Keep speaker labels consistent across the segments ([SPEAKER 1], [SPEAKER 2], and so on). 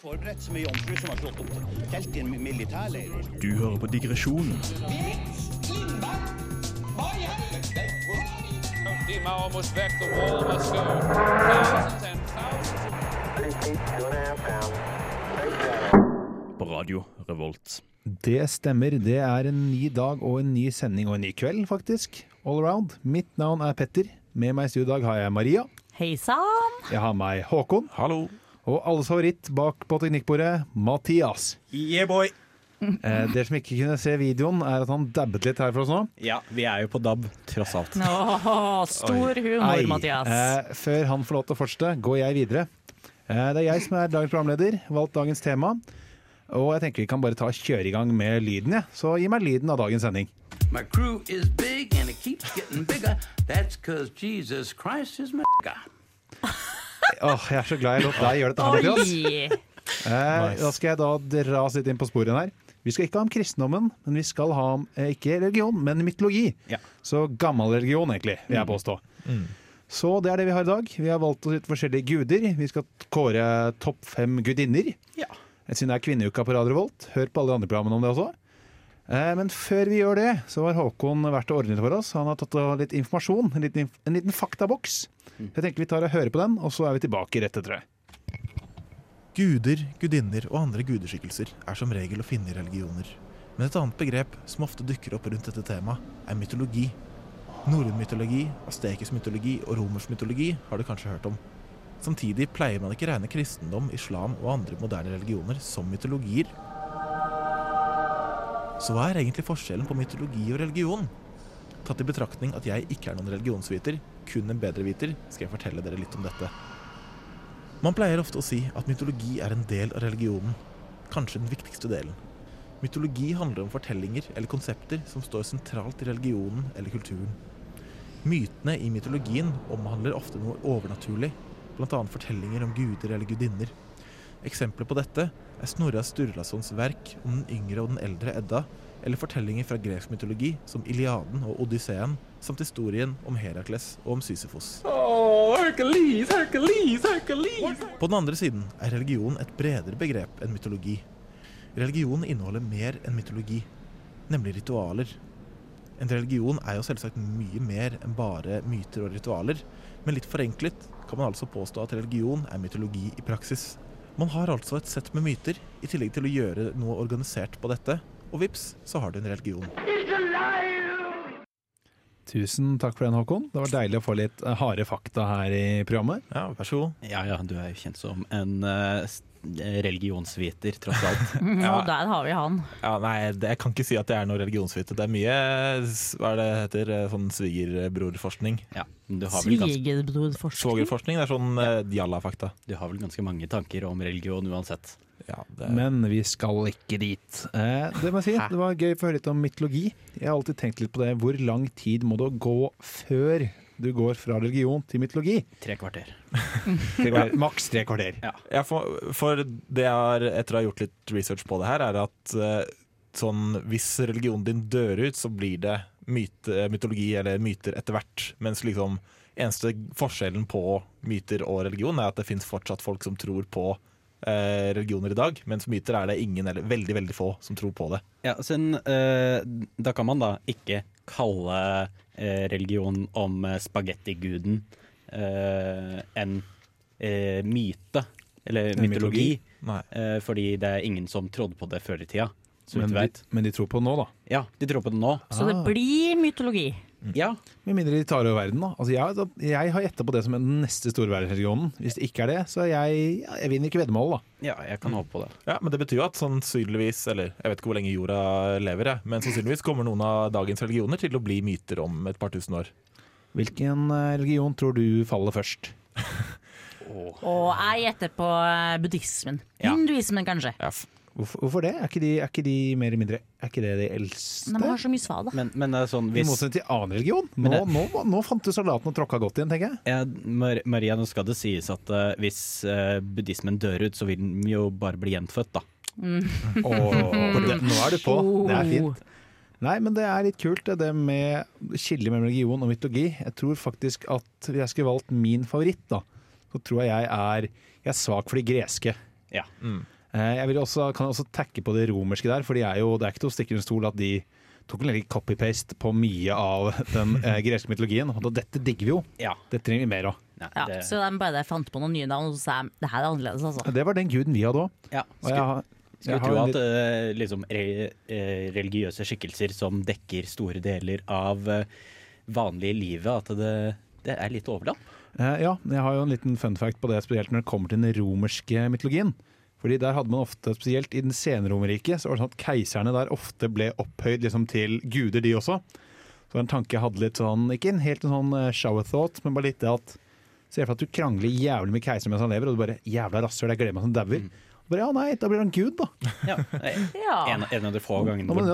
[SPEAKER 1] Forberedt som mye jomfru som har slått opp telt i en militærleir.
[SPEAKER 2] Du hører på Digresjonen på Radio Revolt.
[SPEAKER 3] Det stemmer. Det er en ny dag og en ny sending og en ny kveld, faktisk. All around. Mitt navn er Petter. Med meg i studio i dag har jeg Maria.
[SPEAKER 4] Hei sann!
[SPEAKER 3] Jeg har meg Håkon.
[SPEAKER 2] Hallo.
[SPEAKER 3] Og alles favoritt bak på teknikkbordet, Mathias.
[SPEAKER 5] Yeah, boy.
[SPEAKER 3] Eh, dere som ikke kunne se videoen, er at han dabbet litt her for oss nå.
[SPEAKER 5] Ja, vi er jo på DAB, tross alt.
[SPEAKER 4] Åh, stor humor,
[SPEAKER 3] Ei,
[SPEAKER 4] Mathias.
[SPEAKER 3] eh, før han får lov til å fortsette, går jeg videre. Eh, det er jeg som er dagens programleder, valgt dagens tema. Og jeg tenker vi kan bare ta kjøre i gang med lyden, jeg. Så gi meg lyden av dagens sending.
[SPEAKER 6] My crew is big and it keeps getting bigger. That's cause Jesus Christ is my.
[SPEAKER 3] Åh, jeg er så glad jeg lot deg gjøre dette her, Mathias. Eh, nice. Da skal jeg da dra oss litt inn på sporet her. Vi skal ikke ha om kristendommen, men vi skal ha om eh, ikke religion, men mytologi.
[SPEAKER 5] Ja.
[SPEAKER 3] Så gammel religion, egentlig, vil jeg påstå. Så det er det vi har i dag. Vi har valgt oss litt forskjellige guder. Vi skal kåre topp fem gudinner.
[SPEAKER 5] Ja.
[SPEAKER 3] Siden det er kvinneuka på Radio Volt, Hør på alle de andre programmene om det også. Eh, Men før vi gjør det, så har Håkon vært og ordnet for oss. Han har tatt litt informasjon, en liten, en liten faktaboks. Jeg tenker vi tar og hører på den, og så er vi tilbake rett etter det.
[SPEAKER 7] Guder, gudinner og andre gudeskikkelser er som regel å finne i religioner. Men et annet begrep som ofte dukker opp rundt dette temaet, er mytologi. Norrøn mytologi, astekisk mytologi og romersk mytologi har du kanskje hørt om. Samtidig pleier man ikke regne kristendom, islam og andre moderne religioner som mytologier. Så hva er egentlig forskjellen på mytologi og religion? Tatt i betraktning at jeg ikke er noen religionsviter, kun en bedreviter, skal jeg fortelle dere litt om dette. Man pleier ofte å si at mytologi er en del av religionen, kanskje den viktigste delen. Mytologi handler om fortellinger eller konsepter som står sentralt i religionen eller kulturen. Mytene i mytologien omhandler ofte noe overnaturlig, bl.a. fortellinger om guder eller gudinner. Eksempler på dette er Snorre Sturlasons verk om den yngre og den eldre Edda, eller fortellinger fra gresk mytologi som Iliaden og Odysseen, samt historien om Herakles og om Sisyfos. På den andre siden er religion et bredere begrep enn mytologi. Religion inneholder mer enn mytologi, nemlig ritualer. En religion er jo selvsagt mye mer enn bare myter og ritualer, men litt forenklet kan man altså påstå at religion er mytologi i praksis. Man har altså et sett med myter, i tillegg til å gjøre noe organisert på dette, og vips, så har du en religion.
[SPEAKER 3] Tusen takk for den, Håkon. Det var deilig å få litt eh, harde fakta her i programmet.
[SPEAKER 7] Ja, vær så god.
[SPEAKER 5] Ja ja, du er jo kjent som en s- religionsviter, tross alt.
[SPEAKER 4] Og der har vi han.
[SPEAKER 7] Ja, nei, det, jeg kan ikke si at jeg er noe religionsviter. Det er mye hva er det heter, eh, sånn svigerbrorforskning.
[SPEAKER 5] Ja,
[SPEAKER 4] Svigerbrorforskning.
[SPEAKER 7] Svogerforskning, det er sånn ja. jalla-fakta.
[SPEAKER 5] du har vel ganske mange tanker om religion uansett.
[SPEAKER 7] Ja, det,
[SPEAKER 3] Men vi skal ikke dit. Eh, det må jeg si, det var gøy å få høre litt om mytologi. Jeg har alltid tenkt litt på det. Hvor lang tid må det gå før du går fra religion til mytologi?
[SPEAKER 5] Tre kvarter.
[SPEAKER 3] Tre kvarter. Maks tre kvarter.
[SPEAKER 7] ja, for, for det jeg har, etter å ha gjort litt research på det her, er at eh, sånn, hvis religionen din dør ut, så blir det myte, mytologi eller myter etter hvert. Mens liksom eneste forskjellen på myter og religion er at det fins fortsatt folk som tror på eh, religioner i dag, mens myter er det ingen eller veldig veldig få som tror på det.
[SPEAKER 5] Ja, sen, uh, da kan man da ikke kalle eh, religion om eh, spagettiguden eh, en eh, myte, eller
[SPEAKER 3] En
[SPEAKER 5] mytologi,
[SPEAKER 7] mytologi?
[SPEAKER 5] eh, fordi det er ingen som trodde på det før i tida.
[SPEAKER 3] Men de, men de tror på det nå, da.
[SPEAKER 5] Ja, de tror på det nå.
[SPEAKER 4] Så det blir mytologi.
[SPEAKER 5] Ja,
[SPEAKER 3] Med mindre de tar over verden, da. Altså, jeg, jeg har gjetta på det som er den neste store verdensregionen. Hvis det ikke er det, så jeg, jeg vinner ikke veddemålet, da.
[SPEAKER 5] ja, jeg kan håpe på det.
[SPEAKER 7] Ja, men det betyr jo at sannsynligvis, eller jeg vet ikke hvor lenge jorda lever, jeg, men sannsynligvis kommer noen av dagens religioner til å bli myter om et par tusen år.
[SPEAKER 3] Hvilken eh, religion tror du faller først?
[SPEAKER 4] Og jeg gjetter på eh, buddhismen.
[SPEAKER 5] Ja.
[SPEAKER 4] Hinduismen, kanskje.
[SPEAKER 7] Ja,
[SPEAKER 3] Hvorfor, hvorfor det? Er ikke, de, er ikke de mer eller mindre Er ikke det de eldste?
[SPEAKER 4] Nei, men har så mye svada.
[SPEAKER 5] Men, men det er sånn,
[SPEAKER 3] I motsetning til annen religion. Nå,
[SPEAKER 5] det-
[SPEAKER 3] nå, nå fant du salaten og tråkka godt igjen, tenker jeg.
[SPEAKER 5] ja, Mar Maria, nå skal det sies at uh, hvis uh, buddhismen dør ut, så vil den jo bare bli gjenfødt, da.
[SPEAKER 3] Åh, det, nå er du på. Det er
[SPEAKER 4] Oh.
[SPEAKER 3] fint. Nei, men det er litt kult det, det med skillet mellom religion og mytologi. Jeg tror faktisk at hvis jeg skulle valgt min favoritt, da, så tror jeg jeg er Jeg er svak for de greske.
[SPEAKER 5] Ja.
[SPEAKER 3] Eh, Jeg vil også, kan også takke på det romerske der, for de er jo, det er ikke til å stikke under stol at de tok en liten copy-paste på mye av den eh, greske mytologien. Og dette digger vi jo.
[SPEAKER 5] ja.
[SPEAKER 3] Det trenger vi mer av.
[SPEAKER 4] Ja,
[SPEAKER 5] det,
[SPEAKER 4] så de bare fant på noen nye navn og så sa det her er annerledes, altså.
[SPEAKER 3] Det var den guden vi hadde òg.
[SPEAKER 5] ja.
[SPEAKER 3] Skulle, jeg
[SPEAKER 5] Skulle
[SPEAKER 3] jeg
[SPEAKER 5] tro at
[SPEAKER 3] litt-
[SPEAKER 5] eh, liksom, re, eh, religiøse skikkelser som dekker store deler av vanlige livet, at det, det er litt overlapp.
[SPEAKER 3] Eh, Ja, jeg har jo en liten fun fact på det, spesielt når det kommer til den romerske mytologien. Fordi der hadde man ofte, spesielt i den senromerriket, så var det sånn at keiserne der ofte ble opphøyd liksom til guder, de også. Så en tanke jeg hadde litt sånn, ikke en helt en sånn eh, shower thought, men bare litt det at Se for deg at du krangler jævlig med keiseren mens han lever, og du bare 'jævla rasshøl, jeg gleder meg som dauer'. Og Bare, ja, nei, da blir han gud, da.
[SPEAKER 5] Ja,
[SPEAKER 4] Ja.
[SPEAKER 5] en, en av de få gangene hvor,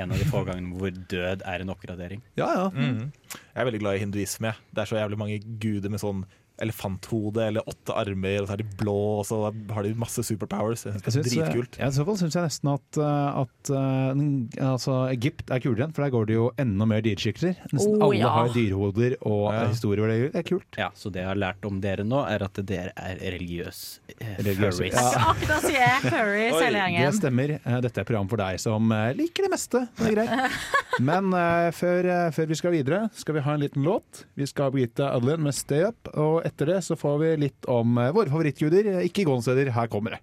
[SPEAKER 5] en av de få gangene hvor død er en oppgradering.
[SPEAKER 3] Ja, ja.
[SPEAKER 7] Mm. Jeg er veldig glad i hinduisme. Det er så jævlig mange guder med sånn elefanthode eller åtte armer, og så er de blå, og så har de masse superpowers. Jeg synes det er dritkult.
[SPEAKER 3] ja, I så fall syns jeg nesten at, uh, at uh, altså, Egypt er kulere, for der går det jo enda mer dyreskikkelser. Nesten
[SPEAKER 4] Oh,
[SPEAKER 3] alle
[SPEAKER 4] ja.
[SPEAKER 3] har dyrehoder og
[SPEAKER 7] Ja.
[SPEAKER 3] historier. Det er kult.
[SPEAKER 5] Ja, Så det jeg har lært om dere nå, er at dere er religiøs eh,
[SPEAKER 3] Religiøse,
[SPEAKER 5] furries.
[SPEAKER 3] ja.
[SPEAKER 4] Akkurat sier jeg. Furries, hele gjengen.
[SPEAKER 3] Det stemmer. Dette er program for deg som liker det meste. Det er greit. Men uh, før, uh, før vi skal videre, skal vi ha en liten låt. Vi skal ha Birgitte Adlin med 'Stay Up', og etter det så får vi litt om uh, våre favorittguder. Uh, Ikke gåsteder, her kommer det.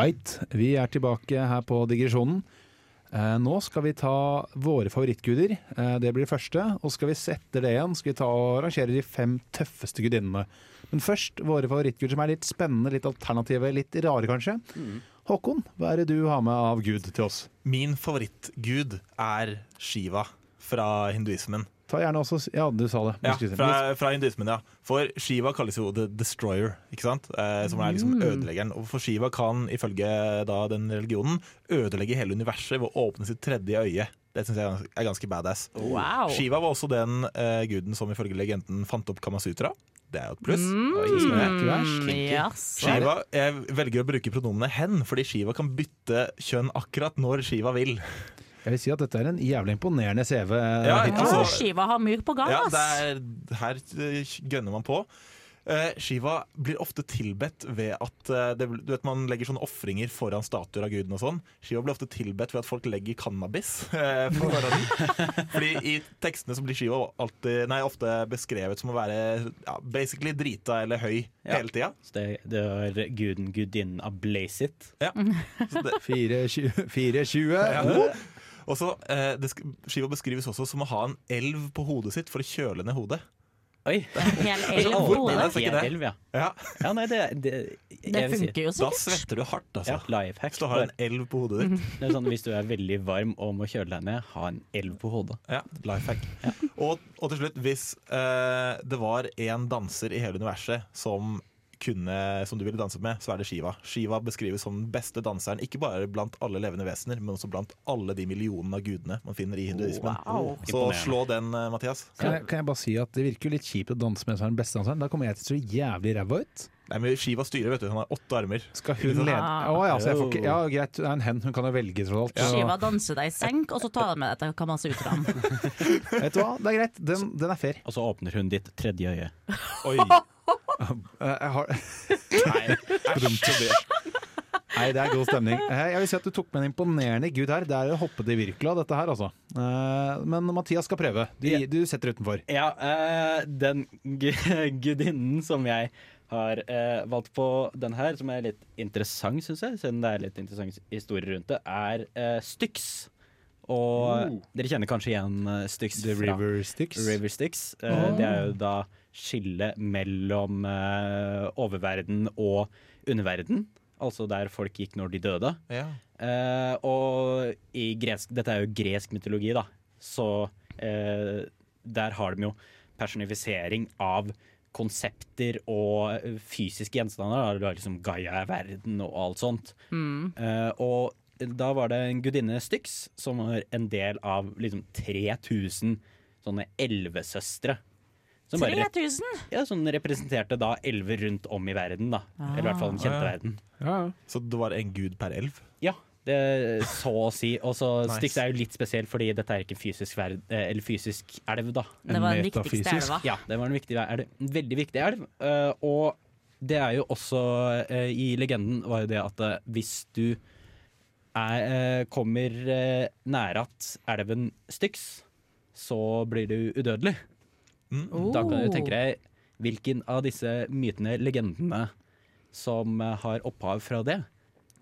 [SPEAKER 3] Eit, vi er tilbake her på digresjonen. Eh, nå skal vi ta våre favorittguder. Eh, det blir det første. Og skal vi sette det igjen, skal vi ta og rangere de fem tøffeste gudinnene. Men først våre favorittguder som er litt spennende, litt alternative, litt rare kanskje. Håkon, hva er det du har med av gud til oss?
[SPEAKER 7] Min favorittgud er Shiva fra hinduismen.
[SPEAKER 3] Ta gjerne også Ja, du sa det.
[SPEAKER 7] Ja, fra, fra hinduismen, ja. For Shiva kalles jo The Destroyer, ikke sant? Eh, som er liksom ødeleggeren. Og for Shiva kan ifølge da den religionen ødelegge hele universet ved å åpne sitt tredje øye. Det syns jeg er ganske badass.
[SPEAKER 4] Wow.
[SPEAKER 7] Shiva var også den eh, guden som ifølge legenden fant opp Kamasutra. Det er jo et pluss.
[SPEAKER 4] Mm, yes.
[SPEAKER 7] Shiva, jeg velger å bruke pronomenet hen, fordi Shiva kan bytte kjønn akkurat når Shiva vil.
[SPEAKER 3] Jeg vil si at dette er en jævlig imponerende CV.
[SPEAKER 7] Ja, altså-
[SPEAKER 4] Å, Skiva har myr på gang,
[SPEAKER 7] Ja,
[SPEAKER 4] ass.
[SPEAKER 7] det er, her eh, gønner man på. Eh, Shiva blir ofte tilbedt ved at uh, det, du vet, man legger sånne ofringer foran statuer av guden og sånn. Shiva blir ofte tilbedt ved at folk legger cannabis uh, på morgenen. Fordi i tekstene så blir Shiva alltid, nei, ofte beskrevet som å være ja, basically drita eller høy
[SPEAKER 5] Ja.
[SPEAKER 7] hele tida.
[SPEAKER 5] Så det, det er guden, gudinnen av Blazit.
[SPEAKER 7] Ja. Så det-
[SPEAKER 3] 420. 420.
[SPEAKER 7] Ja. Og så, eh, Shiva beskrives også som å ha en elv på hodet sitt for å kjøle ned hodet.
[SPEAKER 5] Oi!
[SPEAKER 4] En hel elv
[SPEAKER 7] Hvor
[SPEAKER 4] på
[SPEAKER 7] det? så ikke.
[SPEAKER 5] Elv, ja.
[SPEAKER 7] Ja,
[SPEAKER 5] ja, nei, det, det,
[SPEAKER 4] Det funker jo
[SPEAKER 7] Da svetter du hardt, altså.
[SPEAKER 5] Ja.
[SPEAKER 7] Hvis du har en elv på hodet ditt.
[SPEAKER 5] Det er sånn, hvis du er veldig varm og må kjøle deg ned, ha en elv på hodet.
[SPEAKER 7] Ja, life hack. Og, og til slutt, hvis eh, det var en danser i hele universet som kunne, som du ville danset med, så er det Shiva. Shiva beskrives som den beste danseren, ikke bare blant alle levende vesener, men også blant alle de millionene av gudene man finner i hinduismen.
[SPEAKER 4] Wow.
[SPEAKER 7] Så slå den, eh, Mathias.
[SPEAKER 3] Kan jeg, kan jeg bare si at Det virker jo litt kjipt å danse med som er den beste danseren. Da kommer jeg til å se jævlig ræva ut.
[SPEAKER 7] Nei, men Shiva styrer, vet du. Han har åtte armer.
[SPEAKER 3] Skal hun lede Å ja, så jeg får ikke Ja, greit, det er en hen. Hun kan jo velge, tross alt. Ja.
[SPEAKER 4] Shiva danser deg i senk, og så tar du med deg til Kamasutraen.
[SPEAKER 3] Vet du hva, det er greit. Den, den er fair.
[SPEAKER 5] Og så åpner hun ditt tredje øye.
[SPEAKER 7] Oi!
[SPEAKER 3] Eh, Jeg har
[SPEAKER 7] Nei.
[SPEAKER 3] Nei, det er god stemning. Eh, Jeg vil si at du tok med en imponerende gud her. Det er å hoppe til av dette her, altså. Eh, Men Mathias skal prøve. Du, du setter utenfor.
[SPEAKER 5] Ja, den gudinnen som jeg har valgt på den her, som er litt interessant, syns jeg, siden det er litt interessant historie rundt det, er Styx. Og dere kjenner kanskje igjen Styx
[SPEAKER 3] The
[SPEAKER 5] fra
[SPEAKER 3] River Styx.
[SPEAKER 5] River Styx. Eh, Det er jo da skillet mellom eh, oververden og underverden. Altså der folk gikk når de døde.
[SPEAKER 7] Ja.
[SPEAKER 5] Eh, og i gresk Dette er jo gresk mytologi, da. Så eh, der har de jo personifisering av konsepter og eh, fysiske gjenstander. Da. Du har liksom Gaia er verden og alt sånt. Eh, og da var det en gudinne Styx som var en del av liksom 3000 sånne elvesøstre. Som bare
[SPEAKER 4] 3000!
[SPEAKER 5] ja, som representerte da elver rundt om i verden, da. Eller i hvert fall den kjente
[SPEAKER 7] Ah, ja.
[SPEAKER 5] verden.
[SPEAKER 3] Ja,
[SPEAKER 7] Så det var en gud per elv?
[SPEAKER 5] Ja, Det, så å si. Og så
[SPEAKER 7] Nice.
[SPEAKER 5] Styx er jo litt spesiell, fordi dette er ikke en fysisk, verd, eh, eller fysisk elv, da.
[SPEAKER 4] Det var den viktigste
[SPEAKER 3] metafysisk.
[SPEAKER 4] elva.
[SPEAKER 5] Ja, det var en viktig elv. En veldig viktig elv. eh, og det er jo også eh, I legenden var jo det at eh, hvis du er, eh, kommer uh, nære at elven Styx, så blir du udødelig.
[SPEAKER 7] Mm.
[SPEAKER 5] Da kan du
[SPEAKER 4] Oh.
[SPEAKER 5] tenke deg hvilken av disse mytene, legendene, som eh, har opphav fra det.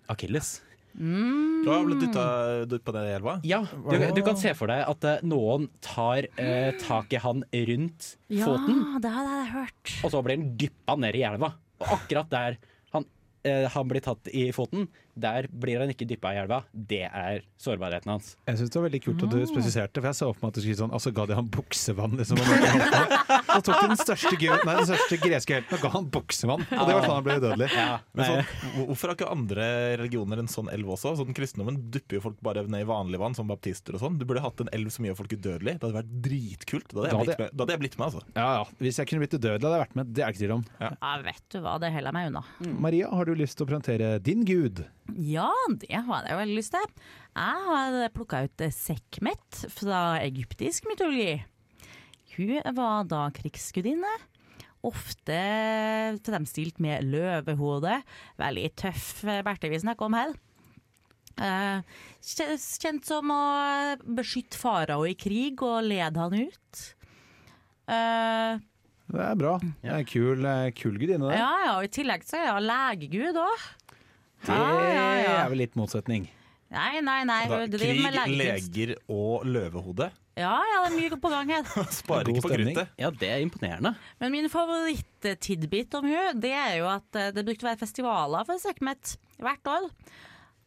[SPEAKER 5] Akilles.
[SPEAKER 7] Du har blitt dytta ned i elva?
[SPEAKER 5] Ja, du, du kan se for deg at eh, noen tar eh, tak i han rundt
[SPEAKER 4] Ja,
[SPEAKER 5] foten,
[SPEAKER 4] det hadde jeg hørt.
[SPEAKER 5] og så blir han dyppa ned i elva. Og akkurat der han, eh, han blir tatt i foten, der blir han ikke dyppa i elva. Det er sårbarheten hans.
[SPEAKER 3] Jeg synes det var veldig kult at du spesifiserte, for jeg så for meg at du skulle si sånn Altså ga de han buksevann, liksom. Og så tok den største, nei, den største greske helten og ga han buksevann. Og det var sånn han ble udødelig.
[SPEAKER 7] Ja, sånn, hvorfor har ikke andre religioner en sånn elv også? Sånn Kristendommen dypper jo folk bare ned i vanlig vann, som baptister og sånn. Du burde hatt en elv som gjør folk udødelige. Det hadde vært dritkult. Da hadde jeg
[SPEAKER 3] hadde
[SPEAKER 7] blitt med, da hadde jeg blitt med altså.
[SPEAKER 3] Ja, ja. Hvis jeg kunne blitt udødelig, hadde jeg vært med. Det er ikke tvil om.
[SPEAKER 4] Ja, vet du hva, det holder jeg meg unna.
[SPEAKER 3] Maria, har du lyst til å presentere din gud?
[SPEAKER 4] Ja, det har jeg veldig lyst til. Jeg har plukka ut Sekhmet fra egyptisk mytologi. Hun var da krigsgudinne. Ofte fremstilt med løvehode. Veldig tøff berte vi snakker om her. Eh, Kjent som å beskytte farao i krig og lede han ut. Eh,
[SPEAKER 3] Det er bra. Det er kul, eh, kul gudinne, det.
[SPEAKER 4] ja, ja, og I tillegg så er hun legegud òg.
[SPEAKER 3] Det er vel litt motsetning.
[SPEAKER 4] Nei, nei, nei.
[SPEAKER 7] Da, krig,
[SPEAKER 4] med
[SPEAKER 7] leger og løvehode.
[SPEAKER 4] Ja, ja, det er mye på gang her.
[SPEAKER 7] Sparer ikke på kruttet.
[SPEAKER 5] Ja, det er imponerende.
[SPEAKER 4] Men min favoritt-tidbit om hun, det er jo at eh, det brukte å være festivaler for Sekhmet hvert år.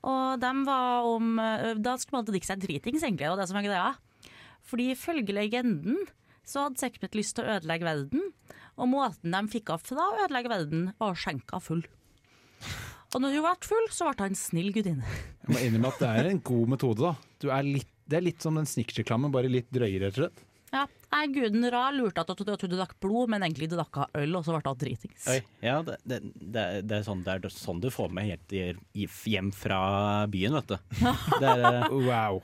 [SPEAKER 4] Og dem var om eh, Da skulle man drikke seg dritings, egentlig, og det som var greia. Fordi ifølge legenden så hadde Sekhmet lyst til å ødelegge verden. Og måten de fikk av fra å ødelegge verden, var å skjenke henne full. Og når hun ble full, så ble han en snill gudinne.
[SPEAKER 3] Jeg må innrømme at det er en god metode, da. Du er litt, det er litt som den Snickers-reklamen, bare litt drøyere, rett og slett.
[SPEAKER 4] Ja, nei, Guden Ra lurte at du, trodde du drakk blod, men egentlig drakk hun øl, og så ble hun dritings.
[SPEAKER 5] Oi, ja, det, det, det, det, er sånn, det er sånn du får med helt hjem fra byen, vet du. Det er, eh,
[SPEAKER 3] Wow.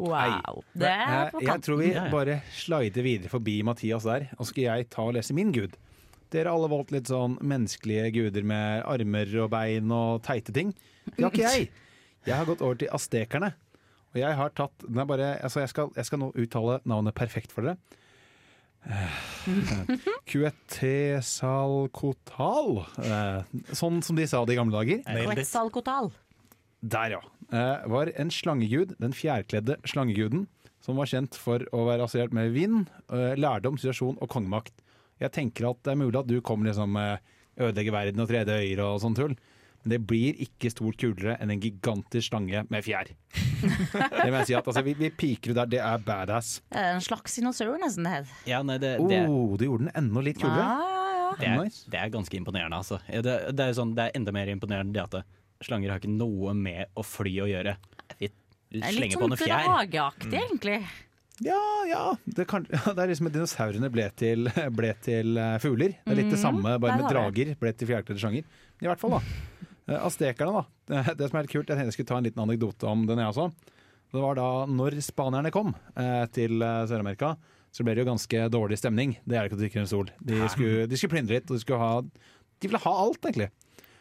[SPEAKER 4] Wow. Det er
[SPEAKER 3] Jeg,
[SPEAKER 4] kanten.
[SPEAKER 3] jeg tror vi bare slider videre forbi Mathias der, og så skal jeg ta og lese min gud. Dere har alle valgt litt sånn menneskelige guder med armer og bein og teite ting. Det har ikke jeg. Jeg har gått over til astekerne. Og jeg har tatt den er bare, altså jeg, skal, jeg skal nå uttale navnet perfekt for dere. Quetzalcoatl. Eh, Sånn som de sa det i gamle dager.
[SPEAKER 4] Kuetesalkotal.
[SPEAKER 3] Der, ja. Eh, var en slangegud, den fjærkledde slangeguden, som var kjent for å være assosiert med vind, eh, lærdom, situasjon og kongemakt. Jeg tenker at det er mulig at du kommer liksom med ødelegge verden og tredje øyer og sånn tull, men det blir ikke stort kulere enn en gigantisk slange med fjær. det må jeg si at altså, vi, vi piker ut der, det er badass.
[SPEAKER 4] Det er en slags dinosaur, nesten, det
[SPEAKER 5] ja, nei, det, det,
[SPEAKER 3] Oh, du gjorde den enda litt kulere.
[SPEAKER 4] Ja, ja,
[SPEAKER 5] det, er,
[SPEAKER 3] Nice.
[SPEAKER 5] det er ganske imponerende, altså. Det, det, er sånn, det er enda mer imponerende det at slanger har ikke noe med å fly å gjøre. Vi
[SPEAKER 4] Det er litt
[SPEAKER 5] slenger på
[SPEAKER 4] sånn
[SPEAKER 5] noe fjær.
[SPEAKER 4] drageaktig, egentlig.
[SPEAKER 3] Ja, ja. Det, kan, ja, det er liksom at dinosaurene ble til, ble til eh, fugler. Det er litt det samme, bare med drager ble til fjærkledde sjanger I hvert fall, da. Eh, Aztekerne, da. Det, som er litt kult, jeg tenkte jeg skulle ta en liten anekdote om den, jeg også. Det var da når spanierne kom eh, til Sør-Amerika, så ble det jo ganske dårlig stemning. Det er det ikke å drikke under sol. De skulle, de skulle plyndre litt, og de skulle ha De ville ha alt, egentlig.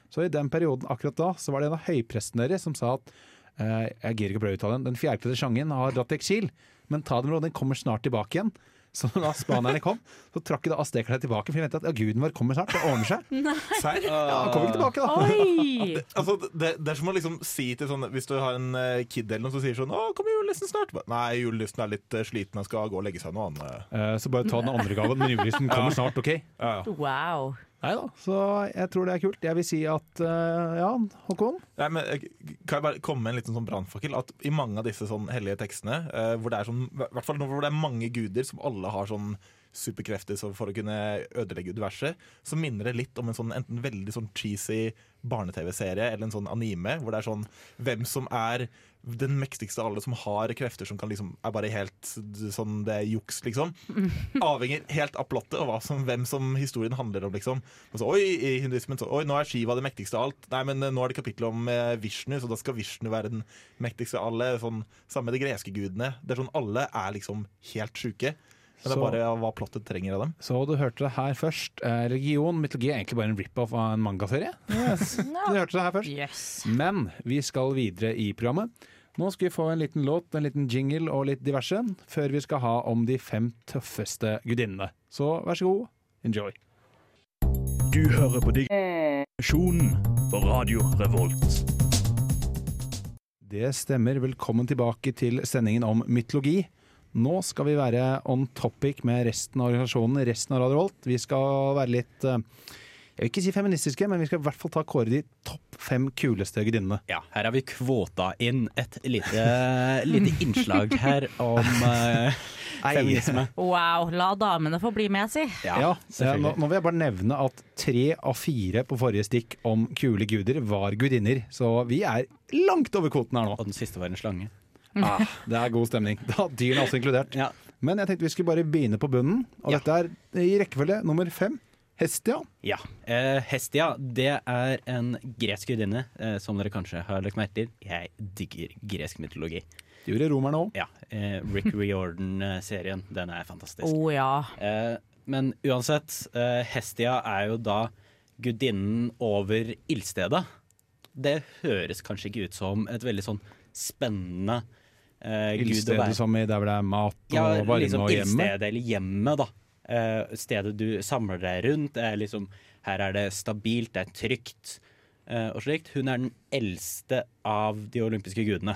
[SPEAKER 3] Så i den perioden akkurat da, så var det en av høyprestene deres som sa at eh, Jeg gir ikke å prøve å uttale den. Den fjærkledde sjangen har dratt til eksil, men ta det med ro, den kommer snart tilbake igjen. Så da spanerne kom, så trakk da aztekerne tilbake, for de ventet at ja, guden vår kommer snart, det ordner seg.
[SPEAKER 7] Serr?
[SPEAKER 3] Ja, han kommer ikke tilbake, da.
[SPEAKER 4] Oi!
[SPEAKER 7] Altså, det, det er som å liksom si til sånn Hvis du har en eh, kid eller noe som sier sånn 'Å, kommer julenissen snart?' Nei, julenissen er litt eh, sliten, han skal gå og legge seg noe annet.
[SPEAKER 3] Uh, Så bare ta den andre gaven, men julenissen kommer snart, OK?
[SPEAKER 7] Ja, ja.
[SPEAKER 4] Wow.
[SPEAKER 3] Nei da, så jeg tror det er kult. Jeg vil si at uh, ja, Håkon.
[SPEAKER 7] Nei, men eh, Kan jeg bare komme med en liten sånn brannfakkel? At I mange av disse sånn hellige tekstene, uh, hvor det er sånn, i hvert fall hvor det er mange guder som alle har sånn superkrefter for å kunne ødelegge universet, så minner det litt om en sånn enten veldig sånn cheesy barne-TV-serie eller en sånn anime, hvor det er sånn hvem som er den mektigste av alle som har krefter som kan liksom er bare helt sånn det er juks, liksom. Avhenger helt av plottet og som, hvem som historien handler om, liksom. Og så, oi, i hinduismen så, oi, nå er Shiva det mektigste av alt. Nei, men eh, nå er det kapittel om eh, Vishnu, så da skal Vishnu være den mektigste av alle. Sånn, samme med de greske gudene. Det er sånn alle er liksom helt sjuke. Men det er bare hva plottet trenger av dem.
[SPEAKER 3] Så du hørte det her først. Eh, religion, mytologi er egentlig bare en rip-off av en mangaserie. Yes. Du hørte det her først.
[SPEAKER 4] Yes.
[SPEAKER 3] Men vi skal videre i programmet. Nå skal vi få en liten låt, en liten jingle og litt diverse, før vi skal ha om de fem tøffeste gudinnene. Så vær så god, enjoy.
[SPEAKER 2] Du hører på digresjonen på Radio Revolt.
[SPEAKER 3] Det stemmer. Velkommen tilbake til sendingen om mytologi. Nå skal vi være on topic med resten av organisasjonen, resten av Radio Volt. Vi skal være litt eh, Jeg vil ikke si feministiske, men vi skal i hvert fall ta kåre de topp fem kuleste gudinnene.
[SPEAKER 5] Ja, her har vi kvota inn et lite, lite innslag her om eh, feminisme.
[SPEAKER 4] Wow, la damene få bli med, si.
[SPEAKER 5] Ja,
[SPEAKER 3] Ja, nå, nå vil jeg bare nevne at tre av fire på forrige stikk om kule guder var gudinner, så vi er langt over kvoten her nå.
[SPEAKER 5] Og den siste var en slange.
[SPEAKER 3] Ah, det er god stemning. Da, Dyrene er også inkludert.
[SPEAKER 5] Ja.
[SPEAKER 3] Men jeg tenkte vi skulle bare begynne på bunnen, og
[SPEAKER 5] Ja.
[SPEAKER 3] dette er i rekkefølge nummer fem. Hestia.
[SPEAKER 5] Ja. Eh, Hestia det er en gresk gudinne, eh, som dere kanskje har lagt merke til. Jeg digger gresk mytologi.
[SPEAKER 3] Det gjorde romerne òg.
[SPEAKER 5] Ja, eh, Rick Riordan-serien, den er fantastisk.
[SPEAKER 4] Oh, ja.
[SPEAKER 5] Eh, men uansett, eh, Hestia er jo da gudinnen over ildstedet. Det høres kanskje ikke ut som et veldig sånn spennende eh, gud å
[SPEAKER 3] Ildstedet som i der hvor det er mat og
[SPEAKER 5] Ja,
[SPEAKER 3] varme
[SPEAKER 5] liksom
[SPEAKER 3] og hjemme.
[SPEAKER 5] ildstedet eller hjemmet, da. Uh, stedet du samler deg rundt. Er liksom, her er det stabilt, det er trygt uh, og slikt. Hun er den eldste av de olympiske gudene.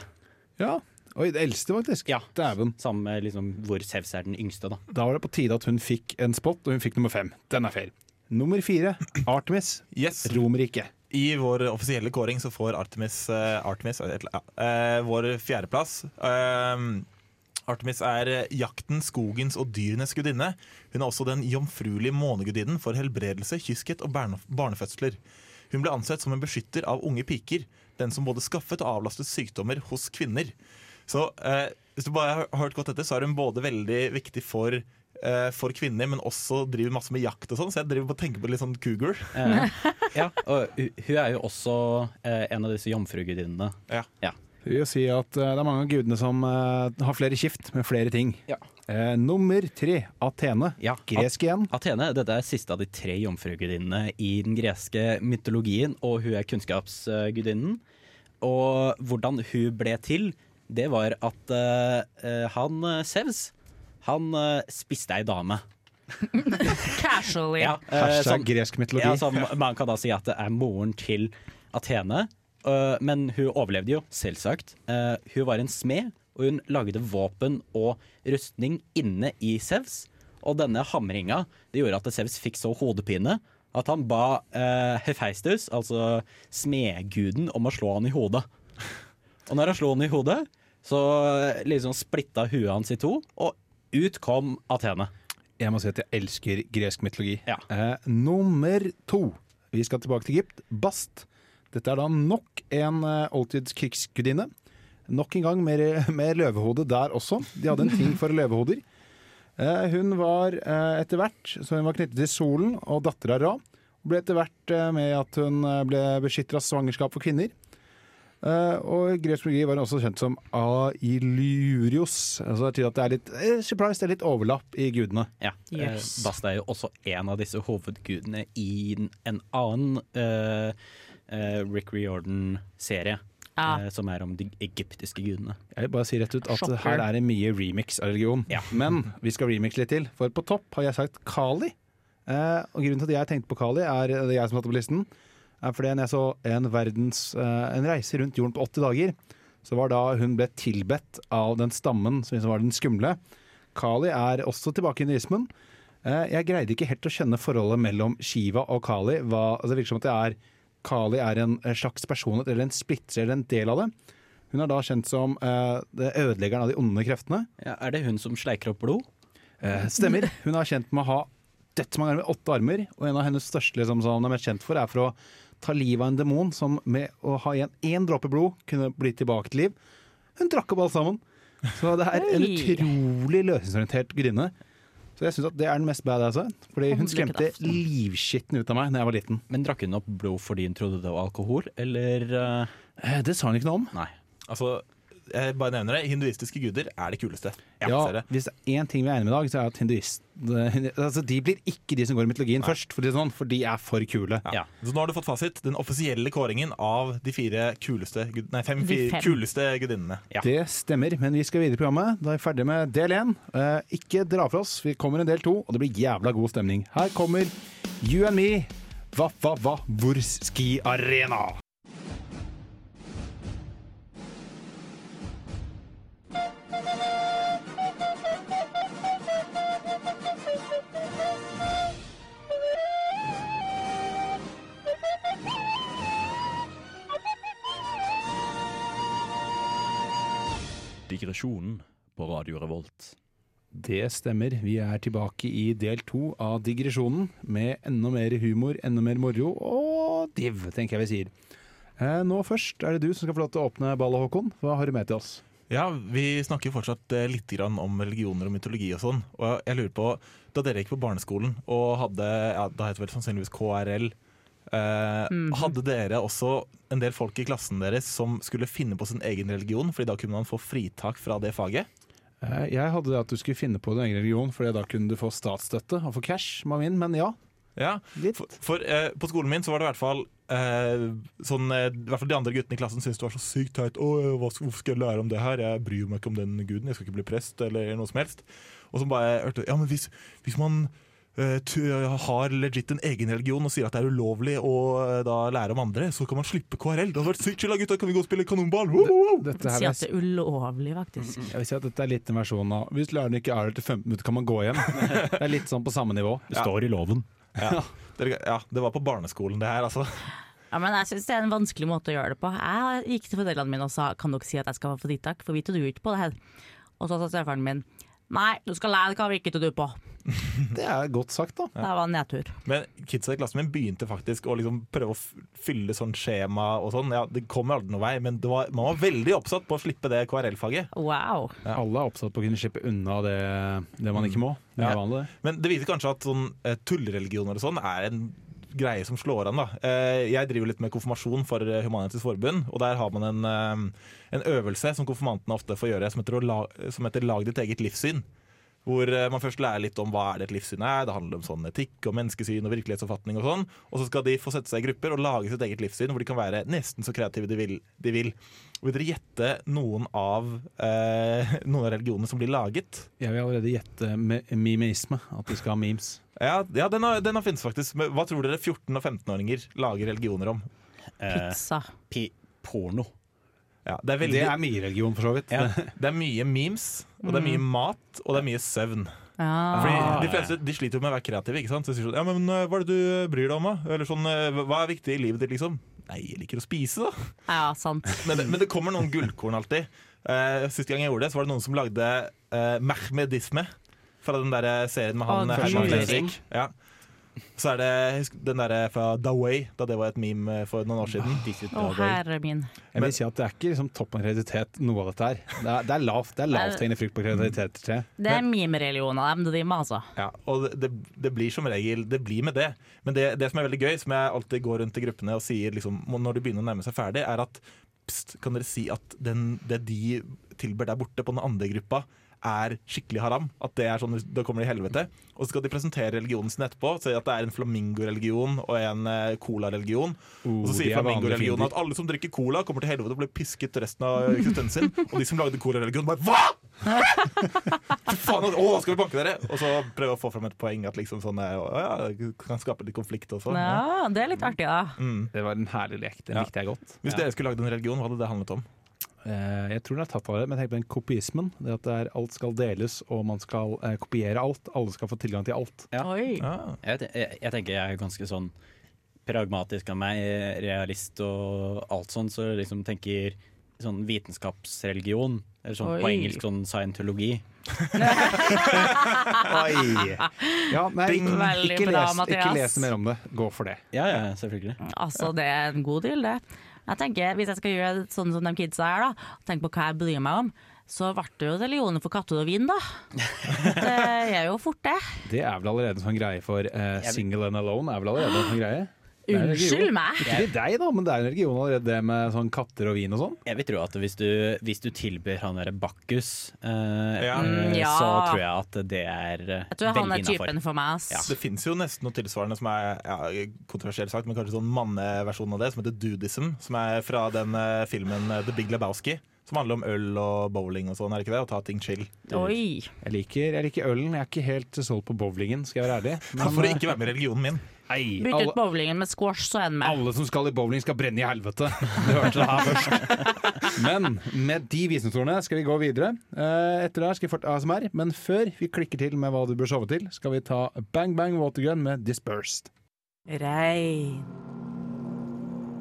[SPEAKER 3] Ja. Oi, det eldste, faktisk.
[SPEAKER 5] Ja.
[SPEAKER 3] Dæven.
[SPEAKER 5] Sammen med liksom hvor Sevs er den yngste, da.
[SPEAKER 3] Da var det på tide at hun fikk en spot, og hun fikk nummer fem. Den er fair. Nummer fire, Artemis,
[SPEAKER 7] Yes.
[SPEAKER 3] Romerriket.
[SPEAKER 7] I vår offisielle kåring så får Artemis, uh, Artemis uh, vår fjerdeplass. Uh, Artemis er jakten, skogens og dyrenes gudinne. Hun er også den jomfruelige månegudinnen for helbredelse, kyskhet og barnefødsler. Hun ble ansett som en beskytter av unge piker, den som både skaffet og avlastet sykdommer hos kvinner. Så eh, hvis du bare har hørt godt etter, så er hun både veldig viktig for, for kvinner, men også driver masse med jakt og sånn, så jeg driver på å tenke på litt sånn cougar.
[SPEAKER 5] Eh, ja, og hun er jo også eh, en av disse jomfrugudinnene.
[SPEAKER 7] Ja.
[SPEAKER 5] Ja.
[SPEAKER 3] Hun vil si at eh, det er mange av gudene som eh, har flere skift med flere ting.
[SPEAKER 5] Ja.
[SPEAKER 3] Eh, nummer tre, Athene.
[SPEAKER 5] Ja,
[SPEAKER 3] Gresk igjen.
[SPEAKER 5] Athene dette er siste av de tre jomfrugudinnene i den greske mytologien, og hun er kunnskapsgudinnen. Og hvordan hun ble til, det var at eh, eh, han eh, Sevs, han uh, spiste ei dame.
[SPEAKER 4] Casually.
[SPEAKER 5] Ja, uh,
[SPEAKER 3] Hashtag
[SPEAKER 5] sånn-
[SPEAKER 3] gresk mytologi.
[SPEAKER 5] Ja, sånn, man kan da si at det er moren til Athene. Uh, men hun overlevde jo, selvsagt. Eh, hun var en smed, og hun lagde våpen og rustning inne i Sevs. Og denne hamringa det gjorde at Sevs fikk så hodepine at han ba uh, Hefeistus, altså smedguden, om å slå han i hodet. Og når han slo han i hodet, så eh, liksom splitta huet hans i to, og ut kom Athene.
[SPEAKER 3] Jeg må si at jeg elsker gresk mytologi.
[SPEAKER 5] Ja.
[SPEAKER 3] Eh, nummer to. Vi skal tilbake til Egypt. Bast. Dette er da nok en uh, oldtids. Nok en gang med, med løvehode der også. De hadde en ting for løvehoder. Eh, hun var eh, etter hvert så hun var knyttet til solen og datter av Ra. Ble etter hvert eh, med at hun eh, ble beskytter av svangerskap for kvinner. Eh, og gresk mytologi var også kjent som Ailurios. Altså det betyr at det er litt eh, surprise, det er litt overlapp i gudene.
[SPEAKER 5] Ja.
[SPEAKER 4] Yes.
[SPEAKER 5] Eh, Bast er jo også en av disse hovedgudene i en- en annen eh, eh, Rick Riordan-serie.
[SPEAKER 4] Ja.
[SPEAKER 5] som er om de egyptiske gudene.
[SPEAKER 3] Jeg vil bare si rett ut at
[SPEAKER 4] Shocker.
[SPEAKER 3] her er det mye remix av religion.
[SPEAKER 5] Ja.
[SPEAKER 3] Men vi skal remix litt til, for på topp har jeg sagt Kali. Eh, og grunnen til at jeg tenkte på Kali, er det er jeg som satte på listen, er fordi når jeg så en, verdens, eh, en reise rundt jorden på 80 dager, så var da hun ble tilbedt av den stammen som liksom var den skumle. Kali er også tilbake i hinduismen. Eh, jeg greide ikke helt å skjønne forholdet mellom Shiva og Kali. Hva, altså det virker som at det er Kali er en slags personlighet, eller en splitter, eller en del av det. Hun er da kjent som uh, ødeleggeren av de onde kreftene.
[SPEAKER 5] Ja, er det hun som sleiker opp blod?
[SPEAKER 3] Uh, stemmer. Hun er kjent med å ha dødsmange armer, åtte armer. Og en av hennes største liksom, som hun er mest kjent for, er for å ta livet av en demon som med å ha igjen én dråpe blod kunne bli tilbake til liv. Hun drakk opp alt sammen. Så det er en utrolig løsningsorientert gudinne. Så jeg syns det er den mest badass. Fordi hun skremte livskitten ut av meg da jeg var liten.
[SPEAKER 5] Men drakk hun opp blod fordi hun trodde det var alkohol, eller eh,
[SPEAKER 3] Eh, Det sa hun ikke noe om.
[SPEAKER 5] Nei.
[SPEAKER 7] Altså, jeg bare nevner det. Hinduistiske guder er det kuleste.
[SPEAKER 3] Ja,
[SPEAKER 7] det.
[SPEAKER 3] Hvis det er én ting vi er enige med i dag, så er det at hinduist, altså, de blir ikke de som går i mytologien først, for, sånn, for de er for kule.
[SPEAKER 7] Ja. Så nå har du fått fasit. Den offisielle kåringen av de fire kuleste Nei, fem, fire
[SPEAKER 4] fem.
[SPEAKER 7] kuleste gudinnene.
[SPEAKER 5] Ja.
[SPEAKER 3] Det stemmer, men vi skal videre i programmet. Da er vi ferdig med del én. Eh, ikke dra fra oss, vi kommer en del to, og det blir jævla god stemning. Her kommer You and Me, Hva, hva, hva, hvor ski arena.
[SPEAKER 2] Digresjonen på Radio Revolt.
[SPEAKER 3] Det stemmer. Vi er tilbake i del to av digresjonen, med enda mer humor, enda mer moro og div, tenker jeg vi sier. Eh, nå først er det du som skal få lov til å åpne ballet, Håkon. Hva har du med til oss?
[SPEAKER 7] Ja, Vi snakker jo fortsatt eh, litt om religioner og mytologi og sånn. Og jeg lurer på, Da dere gikk på barneskolen og hadde ja, Da heter det vel sannsynligvis KRL. Eh, Hadde dere også en del folk i klassen deres som skulle finne på sin egen religion, fordi da kunne man få fritak fra det faget?
[SPEAKER 3] Eh, jeg hadde det at du skulle finne på din egen religion, Fordi da kunne du få statsstøtte og få cash, min, men ja.
[SPEAKER 7] Ja,
[SPEAKER 3] Litt.
[SPEAKER 7] For, for eh, på skolen min så var det i hvert fall eh, sånn eh, I hvert fall de andre guttene i klassen syntes det var så sykt teit. Eh, hvorfor skal jeg lære om det her? Jeg bryr meg ikke om den guden. Jeg skal ikke bli prest eller noe som helst. Og så bare hørte Ja, men hvis, hvis man har legit en egen religion og sier at det er ulovlig å eh, da lære om andre, så kan man slippe KRL. Det hadde vært sykt chill, gutta. Kan vi gå og spille kanonball? Woo!
[SPEAKER 3] Dette her
[SPEAKER 4] Si at det er ulovlig, faktisk.
[SPEAKER 3] Jeg vil si at dette er litt en versjon av Hvis læreren ikke er der til 15 minutter, kan man gå hjem. Det er litt sånn på samme nivå.
[SPEAKER 2] Det står i loven.
[SPEAKER 7] Ja. Ja, det var på barneskolen, det her, altså.
[SPEAKER 4] Ja, men jeg syns det er en vanskelig måte å gjøre det på. Jeg gikk til foreldrene mine og sa kan dere si at jeg skal få fritak, for vi tror jo ikke på det her. Og så sa stefaren min nei, du skal lære hva vi ikke tror på.
[SPEAKER 3] Det er godt sagt, da.
[SPEAKER 4] Det var en nedtur.
[SPEAKER 7] Men kidsa i klassen min begynte faktisk å liksom prøve å fylle sånn skjema og sånn. Ja, det kom aldri noen vei, men det var, man var veldig oppsatt på å slippe det KRL-faget.
[SPEAKER 4] Wow.
[SPEAKER 3] Alle er oppsatt på å kunne slippe unna det, det man ikke må. Det
[SPEAKER 7] Ja.
[SPEAKER 3] det.
[SPEAKER 7] Men det viser kanskje at sånn tullreligioner og sånn er en greie som slår an. da. Eh, Jeg driver litt med konfirmasjon for eh, Humanitisk Forbund, og der har man en, eh, en øvelse som konfirmantene ofte får gjøre, som heter, la, som heter Lag ditt eget livssyn. Hvor eh, man først lærer litt om hva er det et livssyn er. Det handler om sånn etikk og menneskesyn og virkelighetsoppfatning og sånn. Og så skal de få sette seg i grupper og lage sitt eget livssyn, hvor de kan være nesten så kreative de vil. De vil. Vil dere gjette noen av, eh, noen av religionene som blir laget?
[SPEAKER 3] Jeg vil allerede gjette me mimeisme, at de skal ha memes.
[SPEAKER 7] Ja, ja den, har, den har finnes faktisk. Men Hva tror dere 14- og 15-åringer lager religioner om?
[SPEAKER 5] Eh,
[SPEAKER 4] Pizza.
[SPEAKER 5] pi porno.
[SPEAKER 7] Ja, det, er veldig,
[SPEAKER 3] Det er mye religion, for så vidt.
[SPEAKER 7] ja, det er mye memes, og det er mye mat, og det er mye søvn. Fordi De fleste de sliter jo med å være kreative. ikke sant? Så de sier sånn, ja, men eh, Hva er det du bryr deg om? da? Eller sånn, eh, Hva er viktig i livet ditt? liksom? Nei, jeg liker å spise, da.
[SPEAKER 4] ja, sant.
[SPEAKER 7] Men det, men det kommer noen gullkorn alltid. Uh, Sist gang jeg gjorde det, så var det noen som lagde uh, Mehmedisme. Fra den der serien med han eh, Herman. Flesvig. Ja. Så er det den der fra Da Way, da det var et meme eh, for noen år siden.
[SPEAKER 4] Å, herre min.
[SPEAKER 3] Jeg vil si at Det er ikke liksom topp av kreativitet, noe av dette her. Det er, det er lavt det er lavthengende frukt på kreativitet.
[SPEAKER 4] Det er meme-religioner de driver med, altså.
[SPEAKER 7] Ja, og det, det, det blir som regel Det blir med det. Men det, det som er veldig gøy, som jeg alltid går rundt i gruppene og sier liksom, når de begynner å nærme seg ferdig, er at pst, kan dere si at den, det de tilber der borte på den andre gruppa, er skikkelig haram? At det er sånn, Da kommer de i helvete. Og så skal de presentere religionen sin etterpå. Si at det er en flamingo-religion og en uh, colareligion. Uh, og så
[SPEAKER 3] Oh,
[SPEAKER 7] sier
[SPEAKER 3] er
[SPEAKER 7] flamingo-religionen at alle som drikker cola, kommer til helvete og blir pisket resten av eksistensen sin. Og de som lagde cola-religionen, bare Hva?! Fy faen, å, skal vi banke dere? Og så prøve å få fram et poeng at liksom sånn er, å, ja, kan skape litt konflikt også. Ja,
[SPEAKER 4] det er litt artig, da.
[SPEAKER 7] Mm.
[SPEAKER 3] Det var en herlig lek. Den
[SPEAKER 7] Ja.
[SPEAKER 3] likte jeg godt.
[SPEAKER 7] Hvis
[SPEAKER 3] Ja.
[SPEAKER 7] dere skulle lagd en religion, hva hadde det handlet om?
[SPEAKER 3] Eh, jeg tror den er tatt av det, men tenk på den kopiismen. Det at det er, alt skal deles, og man skal eh, kopiere alt. Alle skal få tilgang til alt.
[SPEAKER 5] Ja.
[SPEAKER 4] Oi.
[SPEAKER 7] Ja.
[SPEAKER 5] Jeg, jeg, jeg tenker jeg er ganske sånn pragmatisk av meg, realist og alt sånt, så jeg liksom tenker sånn vitenskapsreligion. Eller sånn på engelsk sånn scientologi.
[SPEAKER 3] Oi! Ja, nei, ikke,
[SPEAKER 4] bra,
[SPEAKER 3] les, ikke les mer om det. Gå for det.
[SPEAKER 5] Ja, ja, selvfølgelig.
[SPEAKER 4] Altså, det er en god deal, det. Jeg tenker, Hvis jeg skal gjøre sånn som de kidsa er, da, og tenke på hva jeg bryr meg om, så ble det jo religionen for katter og vin, da. Det er jo fort det.
[SPEAKER 3] Det er vel allerede en sånn greie for uh, single and alone. er vel allerede en sånn greie.
[SPEAKER 4] Unnskyld meg.
[SPEAKER 3] Ikke til deg, da, men det er en religion allerede, det med sånn katter og vin og sånn.
[SPEAKER 5] Jeg vil tro at hvis du, hvis du tilbyr han derre Bakkus, eh,
[SPEAKER 7] Ja.
[SPEAKER 5] eh,
[SPEAKER 4] Mm, ja.
[SPEAKER 5] så tror jeg at det er eh,
[SPEAKER 4] Jeg tror han er typen for meg, ass.
[SPEAKER 7] Det fins jo nesten noe tilsvarende som er ja, kontroversielt sagt, men kanskje sånn manneversjon av det, som heter Dudism. Som er fra den eh, filmen The Big Lebowski. Som handler om øl og bowling og sånn, er det ikke det? Å ta ting chill.
[SPEAKER 4] Oi.
[SPEAKER 3] Jeg liker, jeg liker ølen. Jeg er ikke helt solgt på bowlingen, skal jeg være ærlig.
[SPEAKER 7] Men for å ikke være med i religionen min.
[SPEAKER 3] Nei, alle,
[SPEAKER 4] ut bowlingen med squash, så er den med.
[SPEAKER 3] alle som skal i bowling, skal brenne i helvete. Du hørte det her først. Men med de visdomsordene skal vi gå videre. Eh, Etter det skal vi forte ASMR, men før vi klikker til med hva du bør sove til, skal vi ta Bang Bang Watergun med Dispersed.
[SPEAKER 4] Regn.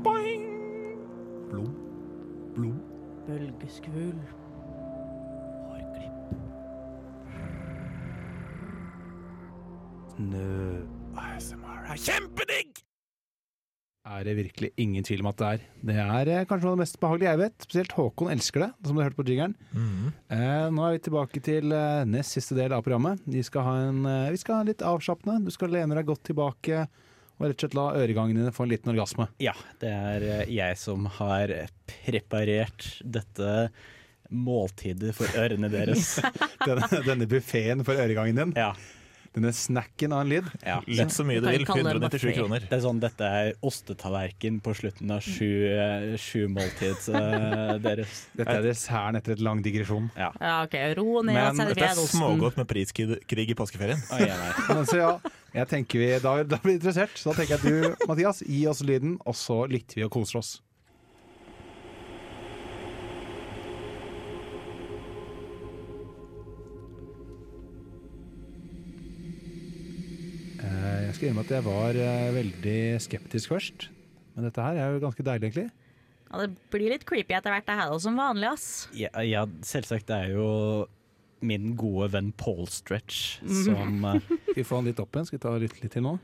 [SPEAKER 4] Boing!
[SPEAKER 7] Blod. Blod.
[SPEAKER 4] Bølgeskvul.
[SPEAKER 3] Snø.
[SPEAKER 7] ASMR er kjempedigg!
[SPEAKER 3] Er det virkelig ingen tvil om at det er. Det er eh, kanskje noe av det mest behagelige jeg vet. Spesielt Håkon elsker det, som du har hørt på jiggeren. Eh, nå er vi tilbake til eh, nest siste del av programmet. Vi skal ha, en, eh, vi skal ha litt avslappende. Du skal lene deg godt tilbake og rett og slett la øregangene dine få en liten orgasme.
[SPEAKER 5] Ja, det er eh, jeg som har preparert dette måltidet for ørene deres.
[SPEAKER 3] Denne, denne buffeen for øregangen din.
[SPEAKER 5] Ja,
[SPEAKER 3] Denne snacken av en lyd.
[SPEAKER 5] ja.
[SPEAKER 7] Litt så mye du vil. 197 kroner.
[SPEAKER 5] Det er sånn, Dette er ostetallerken på slutten av sju, eh, sju måltid uh, deres.
[SPEAKER 3] Dette er desserten etter et lang digresjon.
[SPEAKER 4] Ja, OK, ro ned og
[SPEAKER 3] Men
[SPEAKER 7] Dette er smågodt med priskrig i påskeferien.
[SPEAKER 5] Oh, ja.
[SPEAKER 3] Men så ja, jeg tenker vi, da, da blir vi interessert. Så da tenker jeg at du, Mathias, gi oss lyden, og så lytter vi og koser oss. Jeg skal innrømme at jeg var eh, veldig skeptisk først. Men dette her er jo ganske deilig, egentlig.
[SPEAKER 4] Ja, det blir litt creepy etter hvert, det her også, som vanlig, ass.
[SPEAKER 5] Ja, ja, selvsagt. Det er jo min gode venn Paul Stretch som eh,
[SPEAKER 3] Skal vi få han litt opp igjen? Skal vi ta og lytte litt til nå?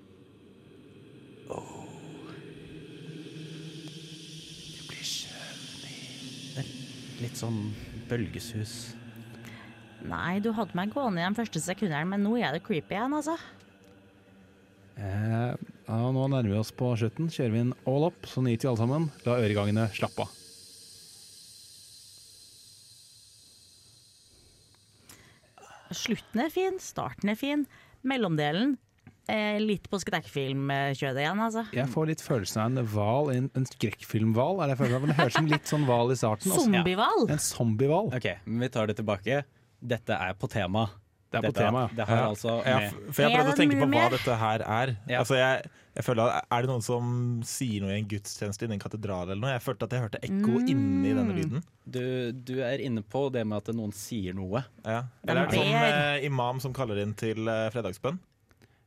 [SPEAKER 5] Litt sånn bølgesus.
[SPEAKER 4] Nei, du hadde meg gående i de første sekundene, men nå er det creepy igjen, altså.
[SPEAKER 3] Eh, ja, nå nærmer vi oss på slutten. Kjører vi en all up, så nyt vi alle sammen. La øregangene slappe av.
[SPEAKER 4] Slutten er fin, starten er fin, mellomdelen eh, litt på skrekkfilmkjøret igjen, altså.
[SPEAKER 3] Jeg får litt følelsen av en hval, en, en skrekkfilmhval. er det høres som litt sånn hval i starten.
[SPEAKER 4] Zombiehval. Ja.
[SPEAKER 3] En zombiehval.
[SPEAKER 5] OK, men vi tar det tilbake. Dette er på tema.
[SPEAKER 3] Det er på temaet, ja.
[SPEAKER 5] Det har altså med
[SPEAKER 7] for jeg prøvde å tenke på hva dette her er.
[SPEAKER 5] Ja.
[SPEAKER 7] Altså jeg, jeg føler at Er det noen som sier noe i en gudstjeneste i en katedral eller noe? Jeg følte at jeg hørte ekko inni denne lyden.
[SPEAKER 5] du, du er inne på det med at noen sier noe.
[SPEAKER 7] Ja. Eller er det sånn eh, imam som kaller inn til eh, fredagsbønn?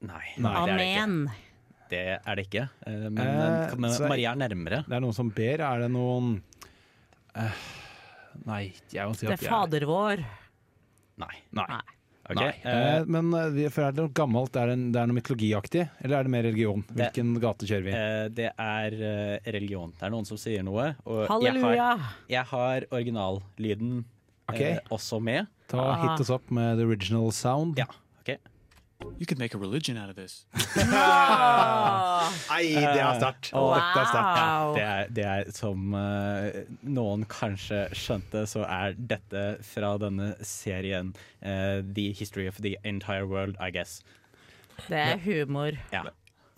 [SPEAKER 5] Nei, det er det ikke.
[SPEAKER 4] Amen.
[SPEAKER 5] Det er det ikke. Eh, Men,
[SPEAKER 3] Eh,
[SPEAKER 5] men Maria er nærmere.
[SPEAKER 3] Det er noen som ber. Er det noen uh, Nei, jeg må si
[SPEAKER 4] Det er Fader vår.
[SPEAKER 5] Nei.
[SPEAKER 3] Nei.
[SPEAKER 4] Nei.
[SPEAKER 5] Ok,
[SPEAKER 3] Nei.
[SPEAKER 5] eh,
[SPEAKER 3] Eh, men eh, for er det noe gammelt? Er det, en, det er noe mytologiaktig? Eller er det mer religion?
[SPEAKER 5] Det-
[SPEAKER 3] Hvilken gate kjører vi?
[SPEAKER 5] eh, det er eh, religion. Det er noen som sier noe. Og jeg har,
[SPEAKER 4] Halleluja!
[SPEAKER 5] jeg har originallyden
[SPEAKER 3] okay.
[SPEAKER 5] eh, også med.
[SPEAKER 3] Ta
[SPEAKER 4] ah.
[SPEAKER 3] Hit oss opp med the original sound.
[SPEAKER 5] Ja. ok
[SPEAKER 8] You could make a religion out of this.
[SPEAKER 3] Nei, det er sterkt!
[SPEAKER 5] Wow.
[SPEAKER 3] Det, er.
[SPEAKER 5] Det er, det er som uh, noen kanskje skjønte, så er dette fra denne serien uh, The History of the Entire World, I guess.
[SPEAKER 4] Det er humor.
[SPEAKER 5] Ja.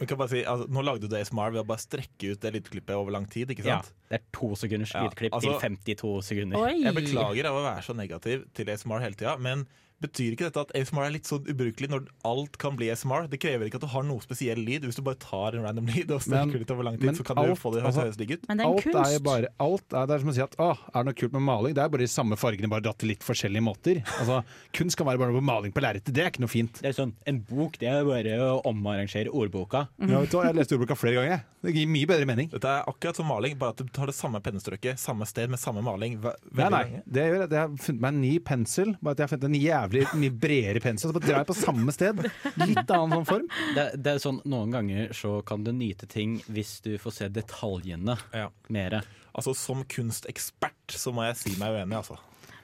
[SPEAKER 7] Vi kan bare si, altså, nå lagde du ASMR ved å bare strekke ut det lydklippet over lang tid. ikke
[SPEAKER 5] ja. Det er to sekunders
[SPEAKER 7] Ja, altså-
[SPEAKER 5] til 52 sekunder.
[SPEAKER 4] Oi!
[SPEAKER 7] Jeg beklager av å være så negativ til ASMR hele tida, men Betyr ikke dette at ASMR er litt sånn ubrukelig når alt kan bli ASMR? Det krever ikke at du har noe spesiell lyd. Hvis du bare tar en random lyd og strekker litt over lang tid, så kan du
[SPEAKER 3] alt-
[SPEAKER 7] få det
[SPEAKER 3] altså-
[SPEAKER 7] digg ut.
[SPEAKER 4] Men det er en
[SPEAKER 3] Alt er jo bare alt er, Det er som å si at å, er det noe kult med maling? Det er bare de samme fargene, bare dratt til litt forskjellige måter. Altså, Kunst kan være bare noe maling på lerretet. Det er ikke noe fint.
[SPEAKER 5] Det er sånn, En bok det er bare å omarrangere ordboka.
[SPEAKER 3] Ja, vet du hva, jeg leste ordboka flere ganger. jeg. Det gir mye bedre mening.
[SPEAKER 7] Dette er akkurat som maling, bare at du tar det samme pennestrøket, samme sted med samme maling
[SPEAKER 3] Nei, nei, det gjør jeg. jeg har funnet meg en ny pensel. Bare at jeg har funnet en jævlig mye bredere pensel. Så bare drar jeg på samme sted. Litt annen sånn form.
[SPEAKER 5] Det, det er sånn, Noen ganger så kan du nyte ting hvis du får se detaljene
[SPEAKER 7] Ja.
[SPEAKER 5] mere.
[SPEAKER 7] Altså, Som kunstekspert så må jeg si meg uenig, altså.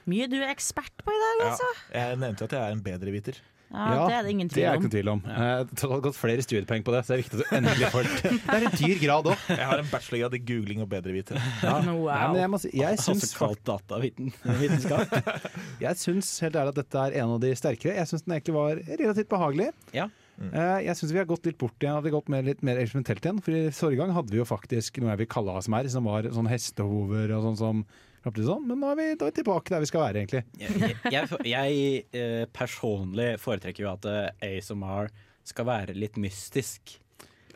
[SPEAKER 4] Mye du er ekspert på i dag,
[SPEAKER 7] Ja.
[SPEAKER 4] altså.
[SPEAKER 7] Jeg nevnte jo at jeg er en bedreviter.
[SPEAKER 4] Ja, det er det ingen
[SPEAKER 3] det
[SPEAKER 4] tvil
[SPEAKER 3] er
[SPEAKER 4] om.
[SPEAKER 3] ikke noe tvil om. Eh, Det har gått flere studiepoeng på det, så det er viktig at du endelig får det. Det er en dyr grad òg.
[SPEAKER 7] Jeg har en bachelorgrad i googling og bedreviter.
[SPEAKER 3] Ja.
[SPEAKER 4] Wow.
[SPEAKER 3] Nei, jeg, må si, jeg syns
[SPEAKER 5] Altså kalt datavitenskap.
[SPEAKER 3] Jeg syns helt ærlig at dette er en av de sterkere. Jeg syns den egentlig var relativt behagelig.
[SPEAKER 5] Ja.
[SPEAKER 3] Mm. Jeg syns vi har gått litt bort igjen, at vi har gått mer, litt mer eksperimentelt igjen. For i forrige gang hadde vi jo faktisk noe jeg vil kalle ASMR, som var sånn hestehover og sånn som sånn. Men nå er, vi, nå er vi tilbake der vi skal være, egentlig.
[SPEAKER 5] Jeg, jeg, jeg eh, personlig foretrekker jo at eh, ASMR skal være litt mystisk.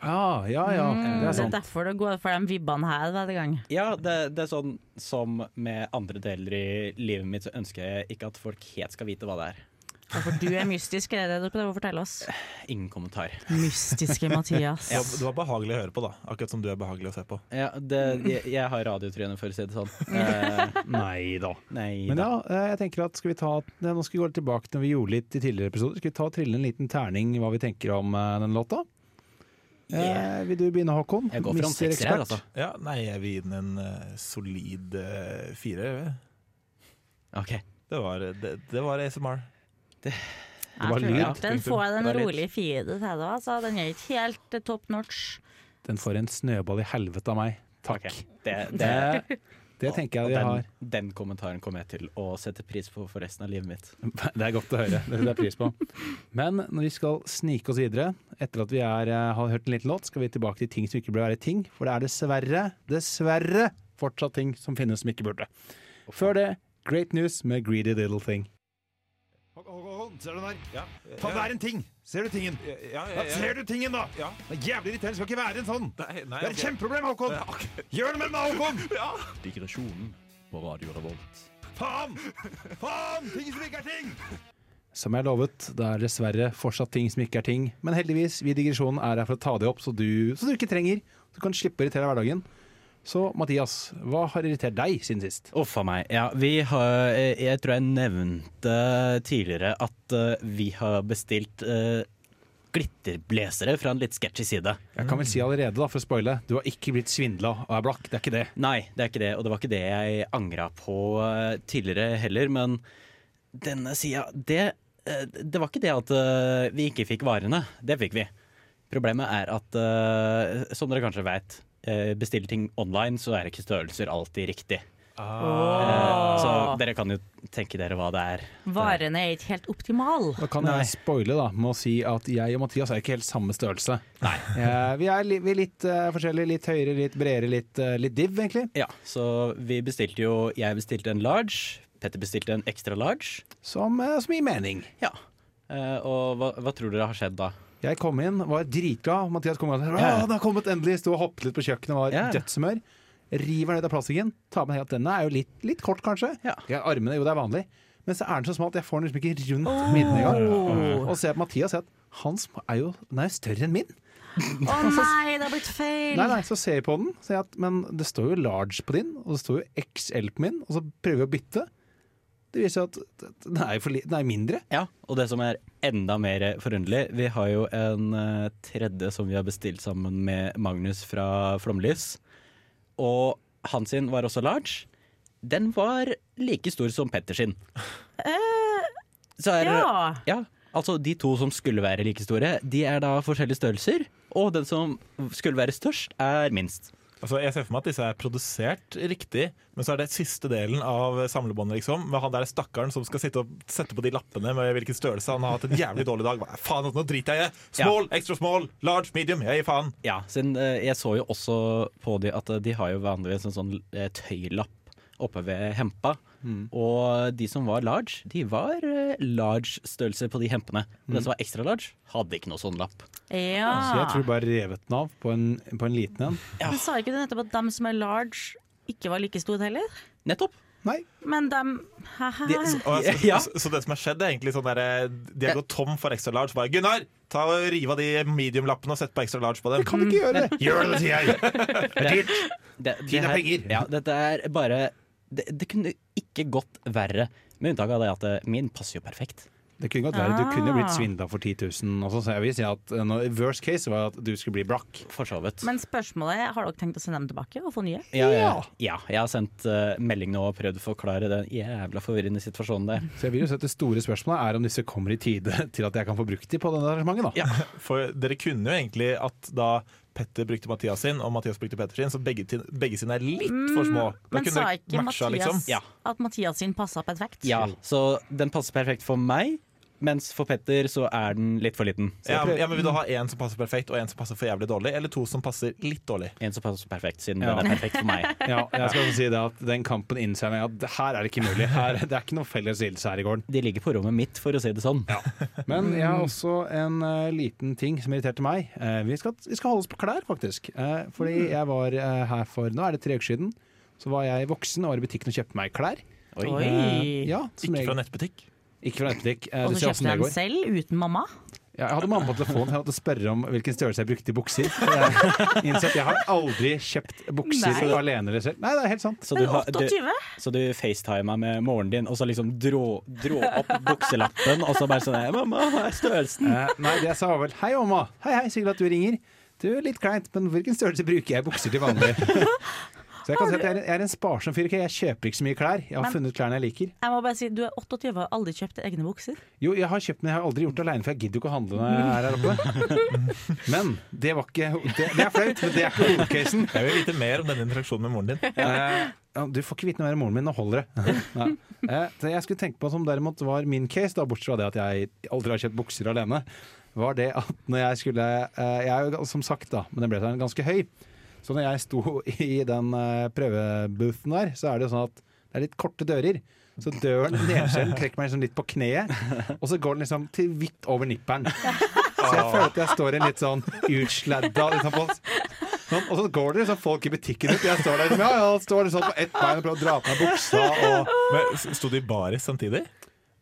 [SPEAKER 3] Ja, ja, ja.
[SPEAKER 4] Mm,
[SPEAKER 3] Det er
[SPEAKER 4] det er derfor det går for de vibbene her hver gang.
[SPEAKER 5] Ja, det, det er sånn som med andre deler i livet mitt, så ønsker jeg ikke at folk helt skal vite hva det er.
[SPEAKER 4] Ja, For du er mystisk, er det det du prøver å fortelle oss?
[SPEAKER 5] Ingen kommentar.
[SPEAKER 4] Mystiske Mathias.
[SPEAKER 7] ja, du var behagelig å høre på, da. Akkurat som du er behagelig å se på.
[SPEAKER 5] Ja, det, jeg, jeg har radiotryne, for å si det sånn. Eh,
[SPEAKER 3] Nei da.
[SPEAKER 5] nei
[SPEAKER 3] Men
[SPEAKER 5] da.
[SPEAKER 3] ja, eh, jeg tenker at skal vi ta ja, Nå skal vi gå litt tilbake til når vi gjorde litt i tidligere episoder. Skal vi ta trille en liten terning hva vi tenker om eh, den låta? Eh, vil du begynne, Håkon?
[SPEAKER 5] Jeg går for en sekser her, altså.
[SPEAKER 7] Ja, Nei, jeg vil gi den en uh, solid uh, fire.
[SPEAKER 5] Ok.
[SPEAKER 7] Det var, det, det var ASMR.
[SPEAKER 4] Jeg
[SPEAKER 3] var lyd.
[SPEAKER 4] Den får
[SPEAKER 7] Det
[SPEAKER 4] en rolig fire til da. altså. Den er ikke helt eh, top notch.
[SPEAKER 3] Den får en snøball i helvete av meg. Takk.
[SPEAKER 5] Okay. Det, det,
[SPEAKER 3] Det, det tenker jeg vi
[SPEAKER 5] den,
[SPEAKER 3] har.
[SPEAKER 5] den kommentaren kommer jeg til å sette pris på for resten av livet mitt.
[SPEAKER 3] Det er godt å høre. Det setter jeg pris på. Men når vi skal snike oss videre, etter at vi er, eh, har hørt en liten låt, skal vi tilbake til ting som ikke burde være ting. For det er dessverre, dessverre fortsatt ting som finnes som ikke burde. Før det, Great News med Greedy Little Thing.
[SPEAKER 9] Håkon, ser du den der?
[SPEAKER 7] Ja,
[SPEAKER 9] Ta, det er en ting! Ser du tingen?
[SPEAKER 7] ja, ja,
[SPEAKER 9] Ja, ser du tingen, da?
[SPEAKER 7] Ja.
[SPEAKER 9] Det er jævlig irriterende. Skal ikke være en sånn.
[SPEAKER 7] Nei, nei,
[SPEAKER 9] Det er et
[SPEAKER 7] okay.
[SPEAKER 9] kjempeproblem, Håkon!
[SPEAKER 7] Ja, ok.
[SPEAKER 9] Gjør det med den, Håkon!
[SPEAKER 2] Digresjonen på Radio Revolt.
[SPEAKER 9] Faen! Faen! Ting som ikke er ting!
[SPEAKER 3] Som jeg lovet, det er dessverre fortsatt ting som ikke er ting. Men heldigvis, vi i Digresjonen er her for å ta det opp, så du, så du ikke trenger. Du kan slippe å irritere hverdagen. Så Mathias, hva har irritert deg siden sist?
[SPEAKER 5] Uff a meg. Ja, vi har eh, Jeg tror jeg nevnte tidligere at eh, vi har bestilt uh, glitterblazere fra en litt sketchy side.
[SPEAKER 3] Jeg kan vel si allerede, da, for å spoile, du har ikke blitt svindla og er blakk. Det er ikke det.
[SPEAKER 5] Nei, det er ikke det, og det var ikke det jeg angra på eh, tidligere heller, men denne sida det, eh, det var ikke det at eh, vi ikke fikk varene. Det fikk vi. Problemet er at, eh, som dere kanskje uh, bestiller ting online, så er ikke størrelser alltid riktig. Eh, så dere kan jo tenke dere hva det er.
[SPEAKER 4] Varene er ikke helt optimale.
[SPEAKER 3] Da kan
[SPEAKER 5] Nei.
[SPEAKER 3] jeg spoile da, med å si at jeg og Mathias er ikke helt samme størrelse. Nei. vi er, litt, vi er litt uh, forskjellige, litt høyere, litt bredere, litt, uh, litt div, egentlig.
[SPEAKER 5] Ja, så vi bestilte jo Jeg bestilte en large. Petter bestilte en extra large.
[SPEAKER 3] Som, uh, som gir mening.
[SPEAKER 5] Ja. Eh, og hva, hva tror dere har skjedd da?
[SPEAKER 3] Jeg kom inn, var dritglad. Mathias kom inn og sa
[SPEAKER 5] Ja.
[SPEAKER 3] «Å, den har kommet endelig. Sto og hoppet litt på kjøkkenet, var
[SPEAKER 5] Ja.
[SPEAKER 3] dødshumør. River ned av plastikken. Tar med at denne er jo litt, litt kort, kanskje.
[SPEAKER 5] Ja.
[SPEAKER 3] Ja, armene, jo det er vanlig. Men så er den så smal at jeg får den liksom ikke rundt midten engang. Og ser på Mathias ser at hans er jo, den er større enn min.
[SPEAKER 4] Å nei, det har blitt feil!
[SPEAKER 3] Nei, nei, så ser jeg på den, ser jeg at, men det står jo large på din, og det står jo XL på min, og så prøver vi å bytte. Det viser seg at den er, for den er mindre.
[SPEAKER 5] Ja, og det som er enda mer forunderlig, vi har jo en eh, tredje som vi har bestilt sammen med Magnus fra Flomlys. Og han sin var også large. Den var like stor som Petter sin. Så er,
[SPEAKER 4] Ja.
[SPEAKER 5] ja, altså de to som skulle være like store, de er da forskjellige størrelser. Og den som skulle være størst, er minst.
[SPEAKER 7] Altså, jeg ser for meg at disse er produsert riktig, men så er det siste delen av samlebåndet, liksom. Med han der stakkaren som skal sitte og sette på de lappene med hvilken størrelse han har hatt en jævlig dårlig dag. Hva faen, nå driter jeg i! Small, extra small, large, medium, jeg gir faen.
[SPEAKER 5] Ja, siden eh, jeg så jo også på de at eh, de har jo vanligvis en sånn eh, tøylapp oppe ved hempa. Og de som var large, de var eh, large-størrelse på de hempene. Og det som var extra large, hadde ikke noe sånn lapp.
[SPEAKER 4] Ja.
[SPEAKER 3] Så jeg tror bare revet den av på en, på en liten en.
[SPEAKER 4] Men sa ikke du nettopp at dem som er large, ikke var like store heller?
[SPEAKER 5] Nettopp.
[SPEAKER 3] Nei.
[SPEAKER 4] Men dem
[SPEAKER 7] De, så, så,
[SPEAKER 5] Ja.
[SPEAKER 7] så, så det som har skjedd, er egentlig sånn der, De har gått tom for extra large. Bare, Gunnar, ta og riv av de medium-lappene og sett på extra large på dem.
[SPEAKER 3] Kan du ikke gjøre det?
[SPEAKER 9] Gjør det, sier jeg! Det er dyrt.
[SPEAKER 5] Det,
[SPEAKER 9] Tid er penger.
[SPEAKER 5] Ja, dette er bare det, det kunne ikke gått verre, med unntak av det at eh, min passer jo perfekt.
[SPEAKER 3] Det kunne godt være Du kunne jo blitt
[SPEAKER 4] Ah.
[SPEAKER 3] svindla for 10 000 også, så jeg vil si at nå- worst case var at du skulle bli blakk.
[SPEAKER 5] For så vidt.
[SPEAKER 4] Men spørsmålet er, har dere tenkt å sende dem tilbake og få nye?
[SPEAKER 5] Ja, ja. ja, jeg har sendt uh, melding nå og prøvd å forklare den jævla forvirrende situasjonen der.
[SPEAKER 3] Så jeg vil jo si at Det store spørsmålet er om disse kommer i tide til at jeg kan få brukt de på denne arrangementet. da.
[SPEAKER 5] Ja.
[SPEAKER 7] For dere kunne jo egentlig at da Petter brukte Mathias sin, og Mathias brukte Petter sin, så begge, begge sine er litt for små. Da
[SPEAKER 4] Mm, Men
[SPEAKER 7] kunne
[SPEAKER 4] sa ikke
[SPEAKER 7] matcha,
[SPEAKER 4] Mathias
[SPEAKER 7] liksom.
[SPEAKER 5] Ja.
[SPEAKER 4] at Mathias sin passa perfekt?
[SPEAKER 5] Ja, så den passer perfekt for meg, mens for Petter så er den litt for liten. Så
[SPEAKER 7] Ja, ja, men Vil du ha en som passer perfekt, og en som passer for jævlig dårlig? Eller to som passer litt dårlig?
[SPEAKER 5] En som passer perfekt, siden
[SPEAKER 3] Ja.
[SPEAKER 5] den er perfekt for meg.
[SPEAKER 3] Ja, jeg skal også si det at Den kampen innser jeg at her er det ikke mulig. Her, det er ikke noe felles lidelse her i gården.
[SPEAKER 5] De ligger på rommet mitt, for å si det sånn.
[SPEAKER 3] Men jeg har også en uh, liten ting som irriterte meg. Uh, vi, skal, vi skal holde oss på klær, faktisk. Uh, fordi jeg var her for Nå er det tre uker siden. Så var jeg voksen og var i butikken og kjøpte meg klær.
[SPEAKER 5] Oi.
[SPEAKER 4] Oi.
[SPEAKER 3] Ja, som
[SPEAKER 7] Ikke fra
[SPEAKER 3] jeg,
[SPEAKER 7] nettbutikk?
[SPEAKER 3] Ikke fra nettbutikk. Eh,
[SPEAKER 4] Og så kjøpte jeg
[SPEAKER 3] den
[SPEAKER 4] selv, uten mamma?
[SPEAKER 3] Ja, jeg hadde mamma på telefonen Jeg måtte spørre om hvilken størrelse jeg brukte i bukser. Jeg innså at jeg har aldri kjøpt bukser
[SPEAKER 4] Nei.
[SPEAKER 3] alene eller selv. Nei, det er helt sant.
[SPEAKER 5] Så du,
[SPEAKER 4] Men
[SPEAKER 5] har- du,
[SPEAKER 4] 28?
[SPEAKER 5] så du facetima med moren din, og så liksom dro, dro opp bukselappen, og så bare sånn 'Mamma, hva er størrelsen?'
[SPEAKER 3] Eh, nei, det jeg sa var vel Hei, mamma. Hei, hei, så hyggelig at du ringer. Du, litt kleint, men hvilken størrelse bruker jeg bukser til vanlig? Så jeg kan si at jeg er, jeg er en sparsom fyr. Jeg kjøper ikke så mye klær. Jeg har
[SPEAKER 4] Men-
[SPEAKER 3] funnet klærne jeg liker.
[SPEAKER 4] Jeg må bare si, Du er 28 og har aldri kjøpt egne bukser.
[SPEAKER 3] Jo, jeg har kjøpt, men jeg har aldri gjort det alene, for jeg gidder jo ikke å handle når jeg er her oppe. Men det var ikke Det, det er flaut, men det er ikke hovedcasen.
[SPEAKER 7] Jeg vil vite mer om denne interaksjonen med moren din.
[SPEAKER 3] Eh, ja, du får ikke vite noe mer om moren min, nå holder det. Eh, det jeg skulle tenke på som derimot var min case, da, bortsett fra det at jeg aldri har kjøpt bukser alene, var det at når jeg skulle eh, Jeg er jo som sagt, da, men det ble sånn ganske høy. Så når jeg sto i den uh, prøveboothen der, så er det jo sånn at det er litt korte dører. Så døren nederst trekker meg liksom litt på kneet, og så går den liksom til vidt over nipperen. Så jeg føler at jeg står i en litt sånn utsladda liksom, Sånn, og så går det liksom folk i butikken ut. Jeg står der liksom, ja, ja, står sånn på ett bein og prøver å dra på meg buksa. Og
[SPEAKER 7] Men Sto de i baris samtidig?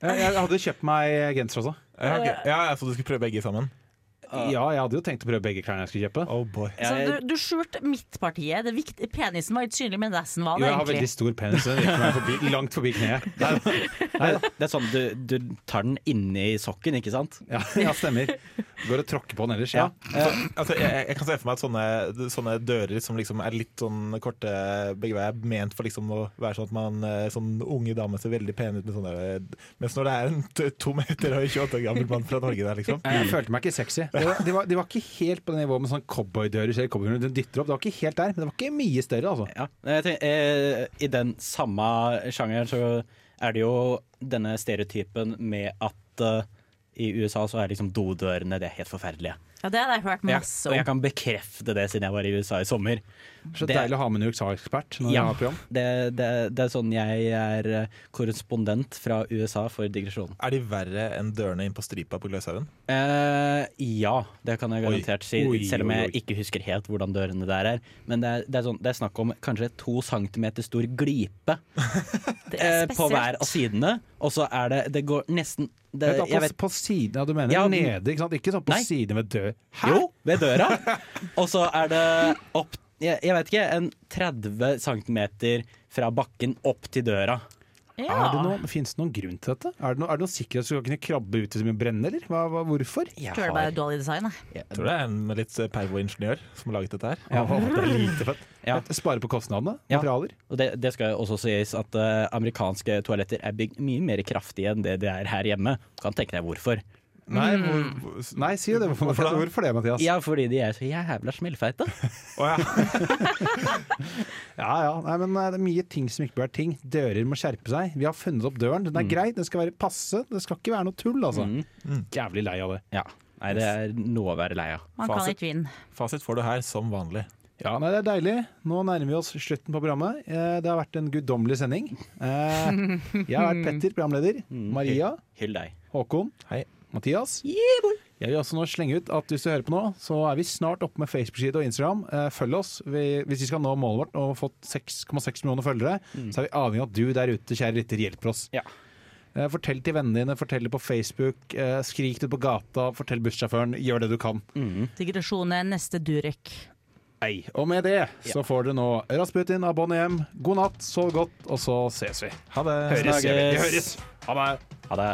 [SPEAKER 3] jeg, jeg hadde kjøpt meg genser også.
[SPEAKER 7] Ja, okay. ja, trodde du skulle prøve begge sammen.
[SPEAKER 3] Ja, jeg hadde jo tenkt å prøve begge klærne jeg skulle kjøpe.
[SPEAKER 7] Oh boy.
[SPEAKER 4] Så du, du skjulte midtpartiet. Det viktig, penisen var ikke synlig, men resten var
[SPEAKER 3] Jo, jeg har veldig stor penis. Den virker meg forbi, langt forbi kneet. Nei,
[SPEAKER 5] Det, det er sånn du, du tar den inni sokken, ikke sant?
[SPEAKER 3] Ja, ja, stemmer. Går og tråkker på den ellers. Ja.
[SPEAKER 7] ja. altså, jeg, jeg kan se for meg at sånne, sånne dører som liksom er litt sånn korte begge veier, er ment for liksom å være sånn at man eh, sånn unge dame ser veldig pen ut med sånne eh, Mens når det er en to meter høy 28 år gammel mann fra Norge der, liksom.
[SPEAKER 3] Jeg følte meg ikke sexy. De var, de var, de var ikke helt på det nivået med sånn cowboydører. ser cowboydører, De dytter opp. Det var ikke helt der, men det var ikke mye større, altså.
[SPEAKER 5] Ja. Tenker, eh, I den samme sjangeren så er det jo denne stereotypen med at uh, i USA så er liksom dodørene det helt forferdelige.
[SPEAKER 4] Ja, Det har jeg hørt masse
[SPEAKER 5] og jeg kan bekrefte det siden jeg var i USA i sommer.
[SPEAKER 3] Så
[SPEAKER 5] Det-
[SPEAKER 3] deilig å ha med en USA-ekspert når
[SPEAKER 5] Ja.
[SPEAKER 3] har program.
[SPEAKER 5] Det, det, det er sånn jeg er eh, korrespondent fra USA for digresjonen.
[SPEAKER 7] Er de verre enn dørene inn på Stripa på Gløshaugen?
[SPEAKER 5] Eh, ja, det kan jeg garantert si,
[SPEAKER 3] Oi,
[SPEAKER 5] selv om jeg
[SPEAKER 3] oi.
[SPEAKER 5] ikke husker helt hvordan dørene der er. Men det er, det er, sånn, det er snakk om kanskje to centimeter stor glipe
[SPEAKER 4] Det
[SPEAKER 5] eh, på hver av sidene, og så er det Det går nesten det,
[SPEAKER 3] Vet på,
[SPEAKER 5] vet,
[SPEAKER 3] på siden, ja, du mener
[SPEAKER 5] Ja,
[SPEAKER 3] nede, ikke sant? Ikke sånn på
[SPEAKER 5] Nei.
[SPEAKER 3] siden ved død.
[SPEAKER 5] Jo, ved døra. Og så er det opp jeg, jeg vet ikke, en 30 cm fra bakken opp til døra.
[SPEAKER 3] Er det noe, finnes det noen grunn til dette? Er det noe, er det noe sikkerhet som skal kunne krabbe ut så mye brenne, eller? Hva, hva, hvorfor?
[SPEAKER 5] Jeg
[SPEAKER 4] Tror det bare er dårlig design. jeg.
[SPEAKER 7] Jeg tror det er en litt eh, pervo-ingeniør som har laget dette her.
[SPEAKER 3] Ja, det er lite fett.
[SPEAKER 5] Ja.
[SPEAKER 3] Spare på kostnadene.
[SPEAKER 5] Ja.
[SPEAKER 3] Materialer.
[SPEAKER 5] Og det, det skal også sies at uh, amerikanske toaletter er bygd mye mer kraftige enn det de er her hjemme. Du kan tenke deg hvorfor.
[SPEAKER 7] Nei,
[SPEAKER 4] Mm.
[SPEAKER 7] hvor, hvor,
[SPEAKER 3] Nei, si det. Hvorfor,
[SPEAKER 7] Hvorfor da?
[SPEAKER 3] hvorfor det, Mathias?
[SPEAKER 5] Ja, fordi de er så jævla smellfeite.
[SPEAKER 7] oh, ja.
[SPEAKER 3] Ja, ja. Nei, men eh, det er mye ting som ikke bør være ting. Dører må skjerpe seg. Vi har funnet opp døren. Den er grei, den skal være passe. Det skal ikke være noe tull, altså.
[SPEAKER 5] Mm.
[SPEAKER 3] Jævlig lei av det.
[SPEAKER 5] Ja. Nei, det er noe å være lei av.
[SPEAKER 4] Man kan ikke vinne.
[SPEAKER 7] Fasit får du her, som vanlig.
[SPEAKER 3] Ja, nei, det er deilig. Nå nærmer vi oss slutten på programmet. Eh, Det har vært en guddommelig sending. Eh, Jeg har vært Petter, programleder. Maria,
[SPEAKER 5] Hyll deg.
[SPEAKER 3] Håkon,
[SPEAKER 7] Hei.
[SPEAKER 3] Mathias. Jeg vil også nå slenge ut at hvis du hører på nå, så er vi snart oppe med Facebook-side og Instagram. Eh, Følg oss. Vi, hvis vi skal nå målet vårt og fått 6,6 millioner følgere, så er vi avhengig av at du der ute, kjære lytter, hjelper oss.
[SPEAKER 5] Ja.
[SPEAKER 3] Eh, Fortell til vennene dine, fortell det på Facebook, eh, skrik det på gata, fortell bussjåføren. Gjør det du kan.
[SPEAKER 4] Digresjon er neste Durek.
[SPEAKER 3] Ei. Og med det så får dere nå Rasputin av Bonnie M. God natt, sov godt, og så ses vi.
[SPEAKER 7] Ha det.
[SPEAKER 3] Høres, høres. Ha det.
[SPEAKER 5] Ha det.